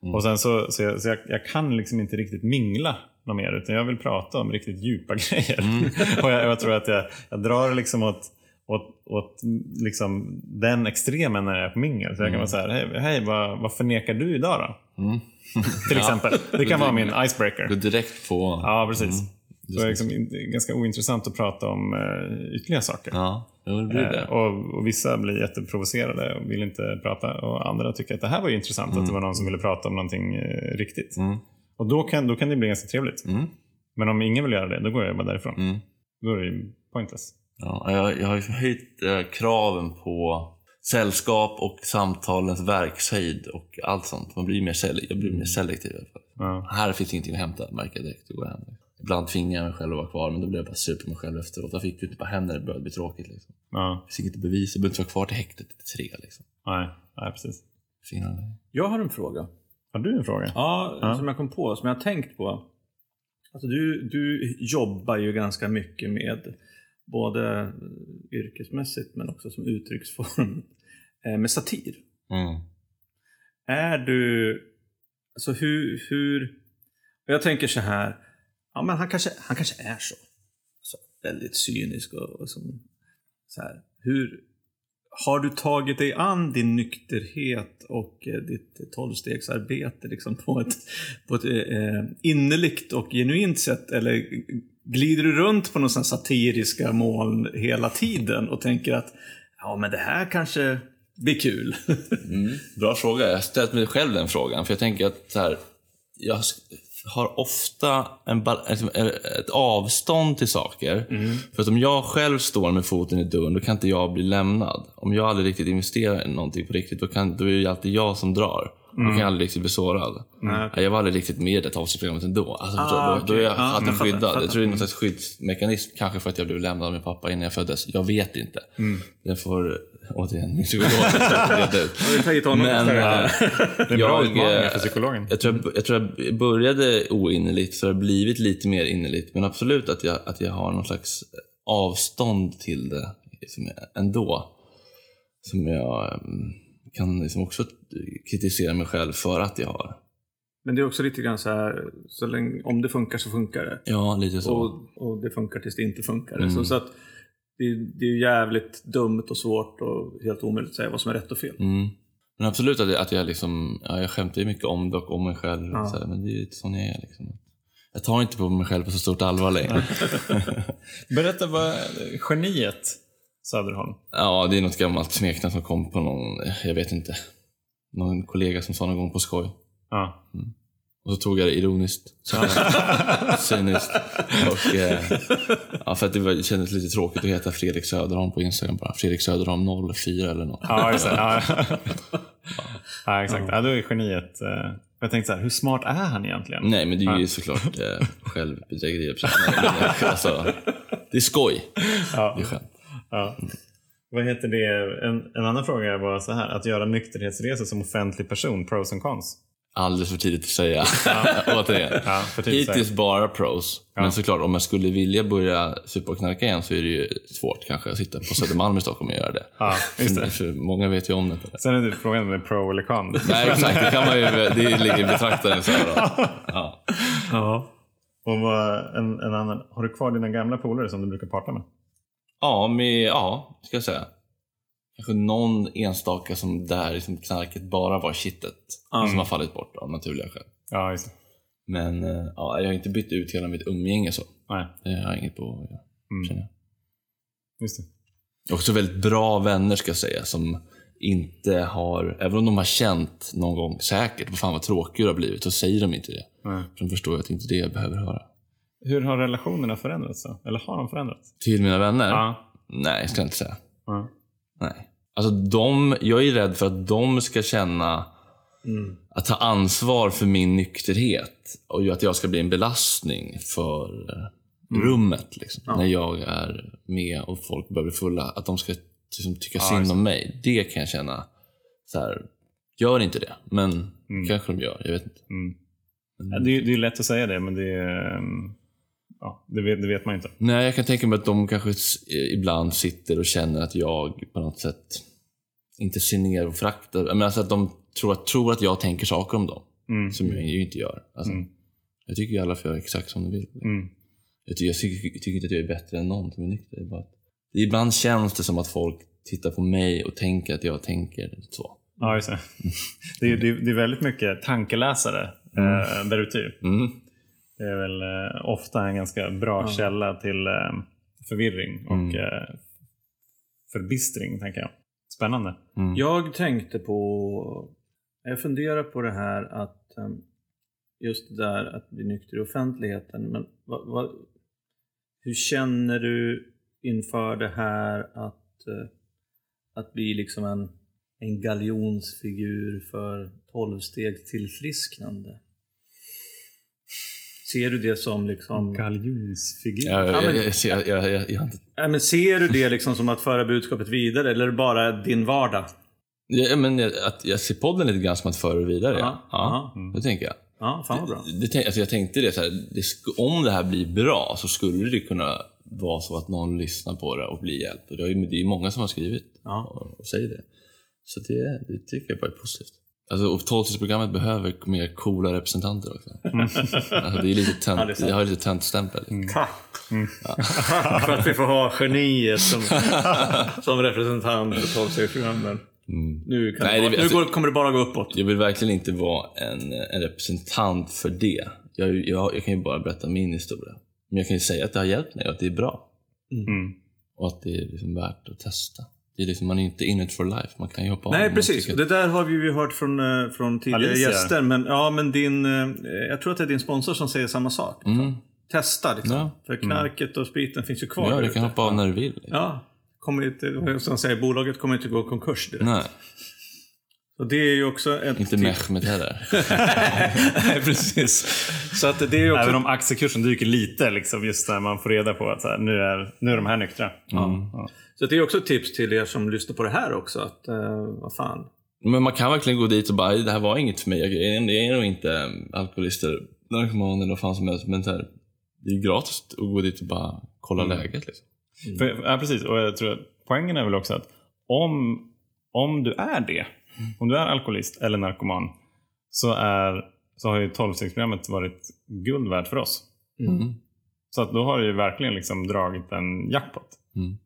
Mm. Och sen så, så, jag, så jag, jag kan liksom inte riktigt mingla något mer. Utan jag vill prata om riktigt djupa *laughs* grejer. Mm. och jag, jag tror att jag, jag drar liksom åt, åt, åt liksom den extremen när jag är på mingel. Så jag kan vara så här, hej, hej vad, vad förnekar du idag då? Mm. *laughs* Till exempel. Det kan vara min icebreaker. Gå direkt på... Ja, precis. Mm. Så det är liksom ganska ointressant att prata om uh, ytterligare saker. Ja, det blir Eh, det. och, och vissa blir jätteprovocerade och vill inte prata. Och andra tycker att det här var ju intressant, att det var någon som ville prata om någonting eh, riktigt. Mm. Och då kan, då kan det bli ganska trevligt. Mm. Men om ingen vill göra det, då går jag bara därifrån. Mm. Då är det ju pointless. Ja, jag, jag har ju höjt eh, kraven på sällskap och samtalens verkshöjd och allt sånt. Man blir mer, jag blir mer selektiv. i alla fall. Ja. Här finns ingenting att hämta, märker jag direkt. Då går jag hem. Ibland tvingar jag mig själv att vara kvar, men då blir jag bara sur på mig själv efteråt. Jag fick ju inte bara hem när det började bli tråkigt. Liksom. Ja. Finns inget att bevisa, jag behöver inte vara kvar till häktet till tre. Liksom. Nej, nej, precis. Anledning. Jag har en fråga. Har du en fråga? Ja, Ja. som jag kom på, som jag har tänkt på. Alltså du, du jobbar ju ganska mycket med både yrkesmässigt men också som uttrycksform *laughs* eh, med satir. Mm. Är du, alltså hur, hur, jag tänker så här, ja men han kanske, han kanske är så. så väldigt cynisk och, och som, så här, hur, har du tagit dig an din nykterhet och eh, ditt tolvstegsarbete liksom på ett, på ett eh, eh innerligt och genuint sätt? Eller glider du runt på någon satiriska moln hela tiden och tänker att ja men det här kanske blir kul? *laughs* Mm. Bra fråga. Jag har ställt mig själv den frågan. För jag tänker att så här, jag har ofta en, liksom, ett avstånd till saker. För att om jag själv står med foten i dörren, då kan inte jag bli lämnad. Om jag aldrig riktigt investerar i någonting på riktigt, då, kan, då är det alltid jag som drar. Då kan jag aldrig riktigt bli sårad. Nej, Jag var aldrig riktigt med i det avsnittsprogrammet ändå. Alltså, Ah, förstår du? då, då är jag Ja, alltid fattar, skyddad. fattar. Jag tror det är någon slags skyddsmekanism. Kanske för att jag blev lämnad av min pappa innan jag föddes. Jag vet inte. Jag får återigen min psykolog. Har du tagit honom Men äh, Det är bra jag, utmaningar eh, för psykologen. jag tror, jag, jag tror jag började oinnerligt, så har blivit lite mer innerligt. Men absolut att jag, att jag har någon slags avstånd till det liksom, ändå. Som jag mm, kan liksom också kritisera mig själv för att jag har. Men det är också lite grann så här, så länge, om det funkar så funkar det. Ja, lite så. Och, och det funkar tills det inte funkar. Mm. Så, så att det, det är ju jävligt dumt och svårt och helt omöjligt att säga vad som är rätt och fel. Mm. Men absolut att jag, att jag liksom, ja, jag skämtar ju mycket om det och om mig själv. Ja. Så här, men det är ju sån jag är liksom. Jag tar inte på mig själv på så stort allvar längre. *laughs* Berätta vad geniet Söderholm. Ja, det är något gammalt smeknamn som kom på någon, jag vet inte, någon kollega som sa någon gång på skoj. Ja. Och så tog jag det ironiskt. *laughs* Cyniskt. Och, eh, ja, för att det, var, det kändes lite tråkigt att heta Fredrik Söderholm på Instagram bara. Fredrik Söderholm 04 eller något. Ja, det. Ja, ja exakt. Ja, då är geniet... eh, Jag tänkte så här, hur smart är han egentligen? Nej, men det är ju såklart eh, *laughs* självbedrägeri. alltså, det är skoj. Ja. Det är skönt. Ja. Vad heter det? En, en annan fråga var så här, att göra nykterhetsresor som offentlig person, pros and cons. Alldeles för tidigt att säga. *laughs* Återigen. Ja, för tidigt att Hittills bara pros. Men såklart, om jag skulle vilja börja supa och knarka igen så är det ju svårt kanske att sitta på Södermalm i Stockholm och göra det. Ja, just det. för många vet ju om det. Sen är det frågan om det är pro eller con. Nej, exakt. Det kan man ju, det ligger i betraktaren. Så här då. *laughs* Ja. Ja. Och en, en annan, har du kvar dina gamla polare som du brukar prata med? Ja, med, ja, ska jag säga. Kanske någon enstaka som där liksom knarket bara var kittet. Som har fallit bort av naturliga skäl. Ja, just. Men eh, ja, jag har inte bytt ut hela mitt umgänge så. Nej, Det har jag inget på att göra, Mm. känner jag. just det. Också väldigt bra vänner ska jag säga, som inte har, även om de har känt någon gång säkert, vad fan vad tråkig du har blivit, så säger de inte det. Nej. För de förstår att det inte är det jag behöver höra. Hur har relationerna förändrats då? Eller har de förändrats? Till mina vänner? Ja. Nej, ska jag inte säga. ja. Nej. Alltså de, jag är rädd för att de ska känna Mm. att ta ansvar för min nykterhet och att jag ska bli en belastning för Mm. rummet. Liksom, När jag är med och folk börjar bli fulla. Att de ska liksom, tycka synd om mig. Det kan jag känna. Så här, gör inte det. Men kanske de gör. Jag vet inte. Mm. Ja, det, är, det är lätt att säga det, men det, är, ehm, ja, det, vet, det vet man inte. Nej, jag kan tänka mig att de kanske s- ibland sitter och känner att jag på något sätt inte ser ner och föraktar. Men alltså att de tror att, tror att jag tänker saker om dem. Mm. Som jag ju inte gör. Alltså, Mm. Jag tycker ju alla får göra exakt som de vill. Mm. Jag, tycker, jag tycker, tycker inte att jag är bättre än någon som är nykter. Det är bara att, ibland känns det som att folk tittar på mig och tänker att jag tänker så. Ja, just det. Är, det, är, det är väldigt mycket tankeläsare eh, där ute. Mm. Det är väl eh, ofta en ganska bra källa till eh, förvirring och Mm. eh, förbistring, tänker jag. Spännande. Mm. Jag tänkte på, jag funderar på det här att em, just det där att bli nykter i offentligheten. Men vad, vad, hur känner du inför det här att, att bli liksom en, en galjonsfigur för tolvstegs tillfrisknande? Ser du det som liksom... Galjonsfigur. Ja, men- jag, jag, jag, jag, jag, jag, har inte- Nej, men ser du det liksom som att föra budskapet vidare eller är det bara din vardag? jag, men jag, att jag ser podden lite grann som att föra det vidare. Ja, Ja, ja. det tänker jag. Ja, fan vad bra. Det, tänk- alltså jag tänkte det, så här, det om det här blir bra så skulle det kunna vara så att någon lyssnar på det och blir hjälpt. Och det är det är många som har skrivit Ja. och, och säger det. Så det, det tycker jag bara är positivt. Alltså, och 12 behöver mer coola representanter också. Alltså, det är lite Ja, tönt, sant. jag har lite töntstämpel. Tack! *laughs* för att vi får ha geniet som, *laughs* som representant för tolvstegsprogrammen. Mm. Nu, kan Nej, det, bara, alltså- nu går, kommer det bara gå uppåt. Jag vill verkligen inte vara en, en representant för det. Jag, jag, jag kan ju bara berätta min historia. Men jag kan ju säga att det har hjälpt mig och att det är bra. Mm. Och att det är liksom värt att testa. Det är liksom, man är inte in it for life. Man kan ju hoppa av om Nej, precis. tycker Det där har vi ju hört från, eh, från tidigare Alicia. gäster. Men, ja, men din, eh, jag tror att det är din sponsor som säger samma sak. Mm. Testa liksom. Ja. För knarket och spriten finns ju kvar Ja, du kan hoppa av när du vill. Ja. Kommer inte, som säger, bolaget kommer inte gå i konkurs direkt. Nej, Och det är ju också ett... inte Mehmet heller. *laughs* Nej, precis. Så att det är också... Även om aktiekursen dyker lite, liksom, just när man får reda på att så här, nu, är, nu är de här nyktra. Mm. Ja. Så det är också ett tips till er som lyssnar på det här också. Att, eh, vad fan. Men man kan verkligen gå dit och bara, det här var inget för mig. Jag är, jag är nog inte alkoholist eller narkoman eller vad fan som helst. Men här, det är gratis att gå dit och bara kolla läget. Liksom. För, ja, precis. Och jag tror att poängen är väl också att om, om du är det, om du är alkoholist eller narkoman, så, är, så har ju 12-stegsprogrammet varit guld värt för oss. Mm. Så att då har du ju verkligen liksom dragit en jackpot. Mm.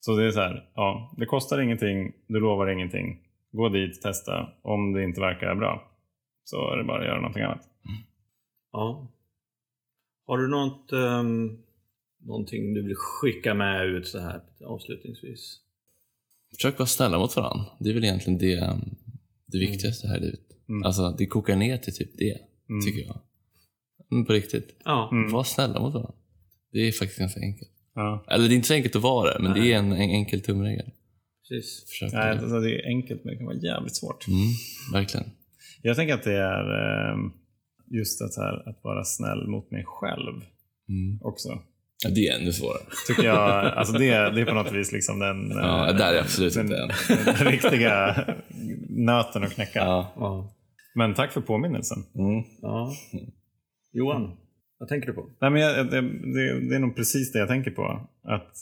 Så det är så här, ja, det kostar ingenting, du lovar ingenting. Gå dit, testa. Om det inte verkar bra så är det bara att göra någonting annat. Ja. Har du något, um, någonting du vill skicka med ut så här avslutningsvis? Försök vara snälla mot varandra. Det är väl egentligen det, det viktigaste här i livet. Mm. Alltså, det kokar ner till typ det, Mm. tycker jag. Men på riktigt. Ja. Mm. Var snälla mot varandra. Det är faktiskt ganska enkelt. Ja. Eller det är inte så enkelt att vara det, men det är en, en enkel tumregel. Precis. Försök Nej, det. alltså det är enkelt men det kan vara jävligt svårt. Mm, verkligen. Jag tänker att det är eh, just att, här, att vara snäll mot mig själv Mm. också. Ja, det är ännu svårare. Tycker jag, alltså det, det är på något vis liksom den, Ja, där är jag absolut den, inte än. den riktiga nöten att knäcka. Ja. Ja. Men tack för påminnelsen. Mm. ja. Johan, vad tänker du på? Nej, men jag, det, det, det är nog precis det jag tänker på. Att,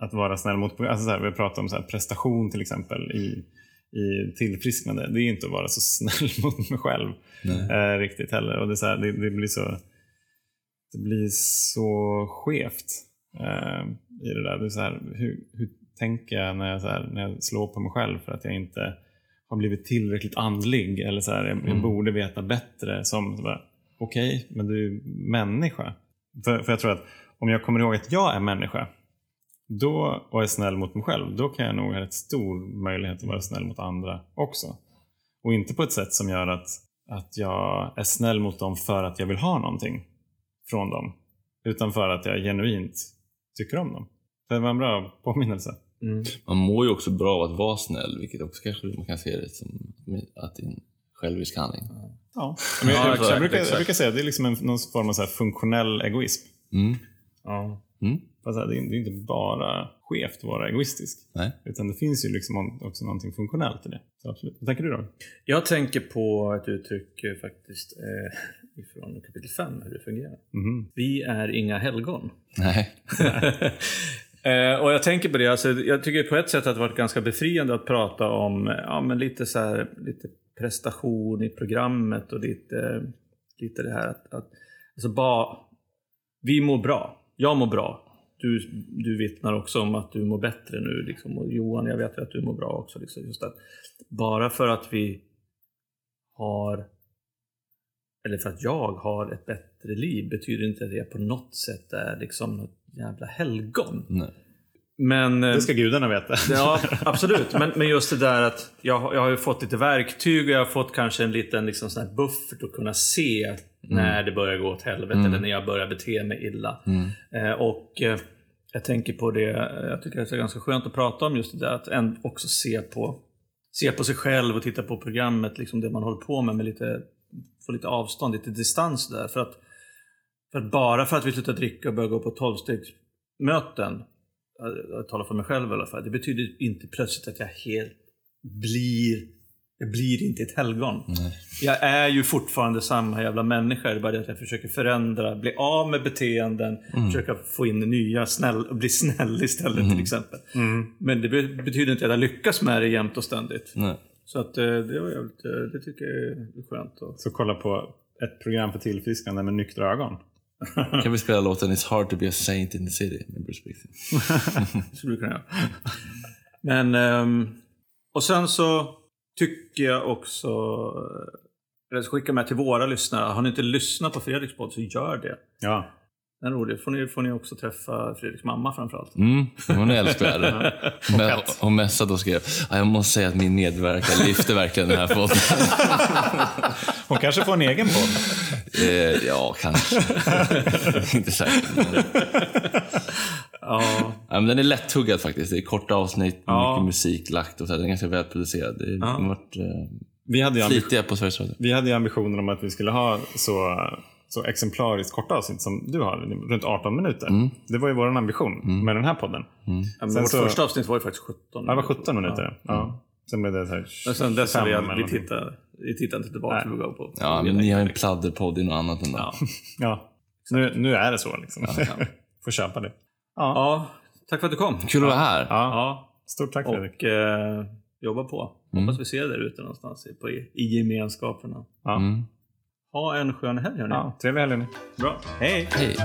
att vara snäll mot... Alltså så här, vi pratar om så här, prestation till exempel i, i tillfrisknande. Det är inte att vara så *laughs* snäll mot mig själv eh, riktigt heller. Och det, är så här, det, det blir så det blir så skevt eh, i det där. Det är så här hur, hur tänker jag när, jag så här när jag slår på mig själv för att jag inte har blivit tillräckligt andlig eller så här, jag, jag Mm. borde veta bättre. som Okej, men du är människa. För, för jag tror att om jag kommer ihåg att jag är människa, då, och är snäll mot mig själv, då kan jag nog ha rätt stor möjlighet att vara snäll mot andra också. Och inte på ett sätt som gör att, att jag är snäll mot dem för att jag vill ha någonting från dem. Utan för att jag genuint tycker om dem. Det var en bra påminnelse. Mm. Man mår ju också bra av att vara snäll, vilket också kanske man kan se det som att det är en självisk handling. Ja. Men jag, Ja, jag, exakt, brukar, jag brukar säga att det är liksom en, någon form av så här funktionell egoism. Mm. Ja. Mm. Fast det är det är inte bara skevt att vara egoistisk. Nej. Utan det finns ju liksom också någonting funktionellt i det. Så absolut. Vad tänker du då? Jag tänker på ett uttryck eh, faktiskt eh, ifrån kapitel 5, hur det fungerar. Mhm. Vi är inga helgon. Nej. *laughs* Eh, och jag tänker på det, alltså, jag tycker på ett sätt att det varit ganska befriande att prata om ja, men lite, så här, lite prestation i programmet och lite, lite det här att, att alltså bara, vi mår bra. Jag mår bra. Du, du vittnar också om att du mår bättre nu. Liksom. Och Johan, jag vet att du mår bra också. Liksom. Just att bara för att vi har eller för att jag har ett bättre liv betyder inte att jag på något sätt är liksom något jävla helgon. Nej. Men, eh, Det ska gudarna veta. *laughs* Ja, *laughs* absolut. Men, men just det där att jag, jag har ju fått lite verktyg och jag har fått kanske en liten liksom sån här buffert att kunna se när det börjar gå åt helvete Mm. eller när jag börjar bete mig illa. Mm. Eh, och eh, jag tänker på det, eh, jag tycker det är ganska skönt att prata om just det där att en, också se på, se på sig själv och titta på programmet, liksom det man håller på med, med lite, få lite avstånd, lite distans där. För att, för att bara för att vi slutar dricka och börjar gå på tolvstegsmöten, jag- talar för mig själv i alla fall, det betyder inte plötsligt att jag helt blir jag blir inte ett helgon. Nej. Jag är ju fortfarande samma jävla människa. Det är bara det att jag försöker förändra, bli av med beteenden, försöka få in nya, snäll, och bli snäll istället till exempel. Mm. Men det be- betyder inte att jag lyckas med det jämt och ständigt. Nej. Så att eh, det var jävligt, eh, det tycker jag är skönt. Så kolla på ett program för tillfrisknande med nyktra ögon. *laughs* Kan vi spela låten It's hard to be a saint in the city med Bruce Springsteen? *laughs* skulle du kunna göra. Men, ehm, och sen så tycker jag också, eh, eller så skickar med till våra lyssnare, har ni inte lyssnat på Fredriks podd så gör det. Ja. Den är rolig. Får ni, får ni också träffa Fredriks mamma framförallt. Mm, hon är älskvärd. Men hon messade och skrev "Ja, jag måste säga att min medverkan lyfter verkligen den här podden. *laughs* Hon kanske får en egen podd. Eh, ja, kanske. *laughs* Inte säkert. men- Ja, Ja, men den är lättuggad faktiskt. Det är korta avsnitt, Ja. mycket musik lagt och så. Den är ganska välproducerad. Det Ja. har varit eh, Vi hade flitiga på Sveriges Radio. vi hade ju ambitionen om att vi skulle ha så, så exemplariskt korta avsnitt som du har, runt 18 minuter. Det var ju vår ambition med den här podden. men Sen vårt så- första avsnitt var ju faktiskt 17 Ja, det var 17 minuter. Ja. Sen blev det så här Men sen dess har vi, 25 aldrig- eller vi, tittar, inte tillbaka Nej. på på. Ja, men ni har ju en pladderpodd i något annat än Ja. Ja, nu, nu är det så liksom. *laughs* Får köpa det. Ja. ja, tack för att du kom. Kul att vara här. ja. Ja, Stort tack Fredrik. och eh, jobba på. Mm. Hoppas vi ser er där ute någonstans i, på, i gemenskaperna. Ja. Mm. Ha en skön helg hörni. Ja, trevlig helg. Bra. Hej! Hej.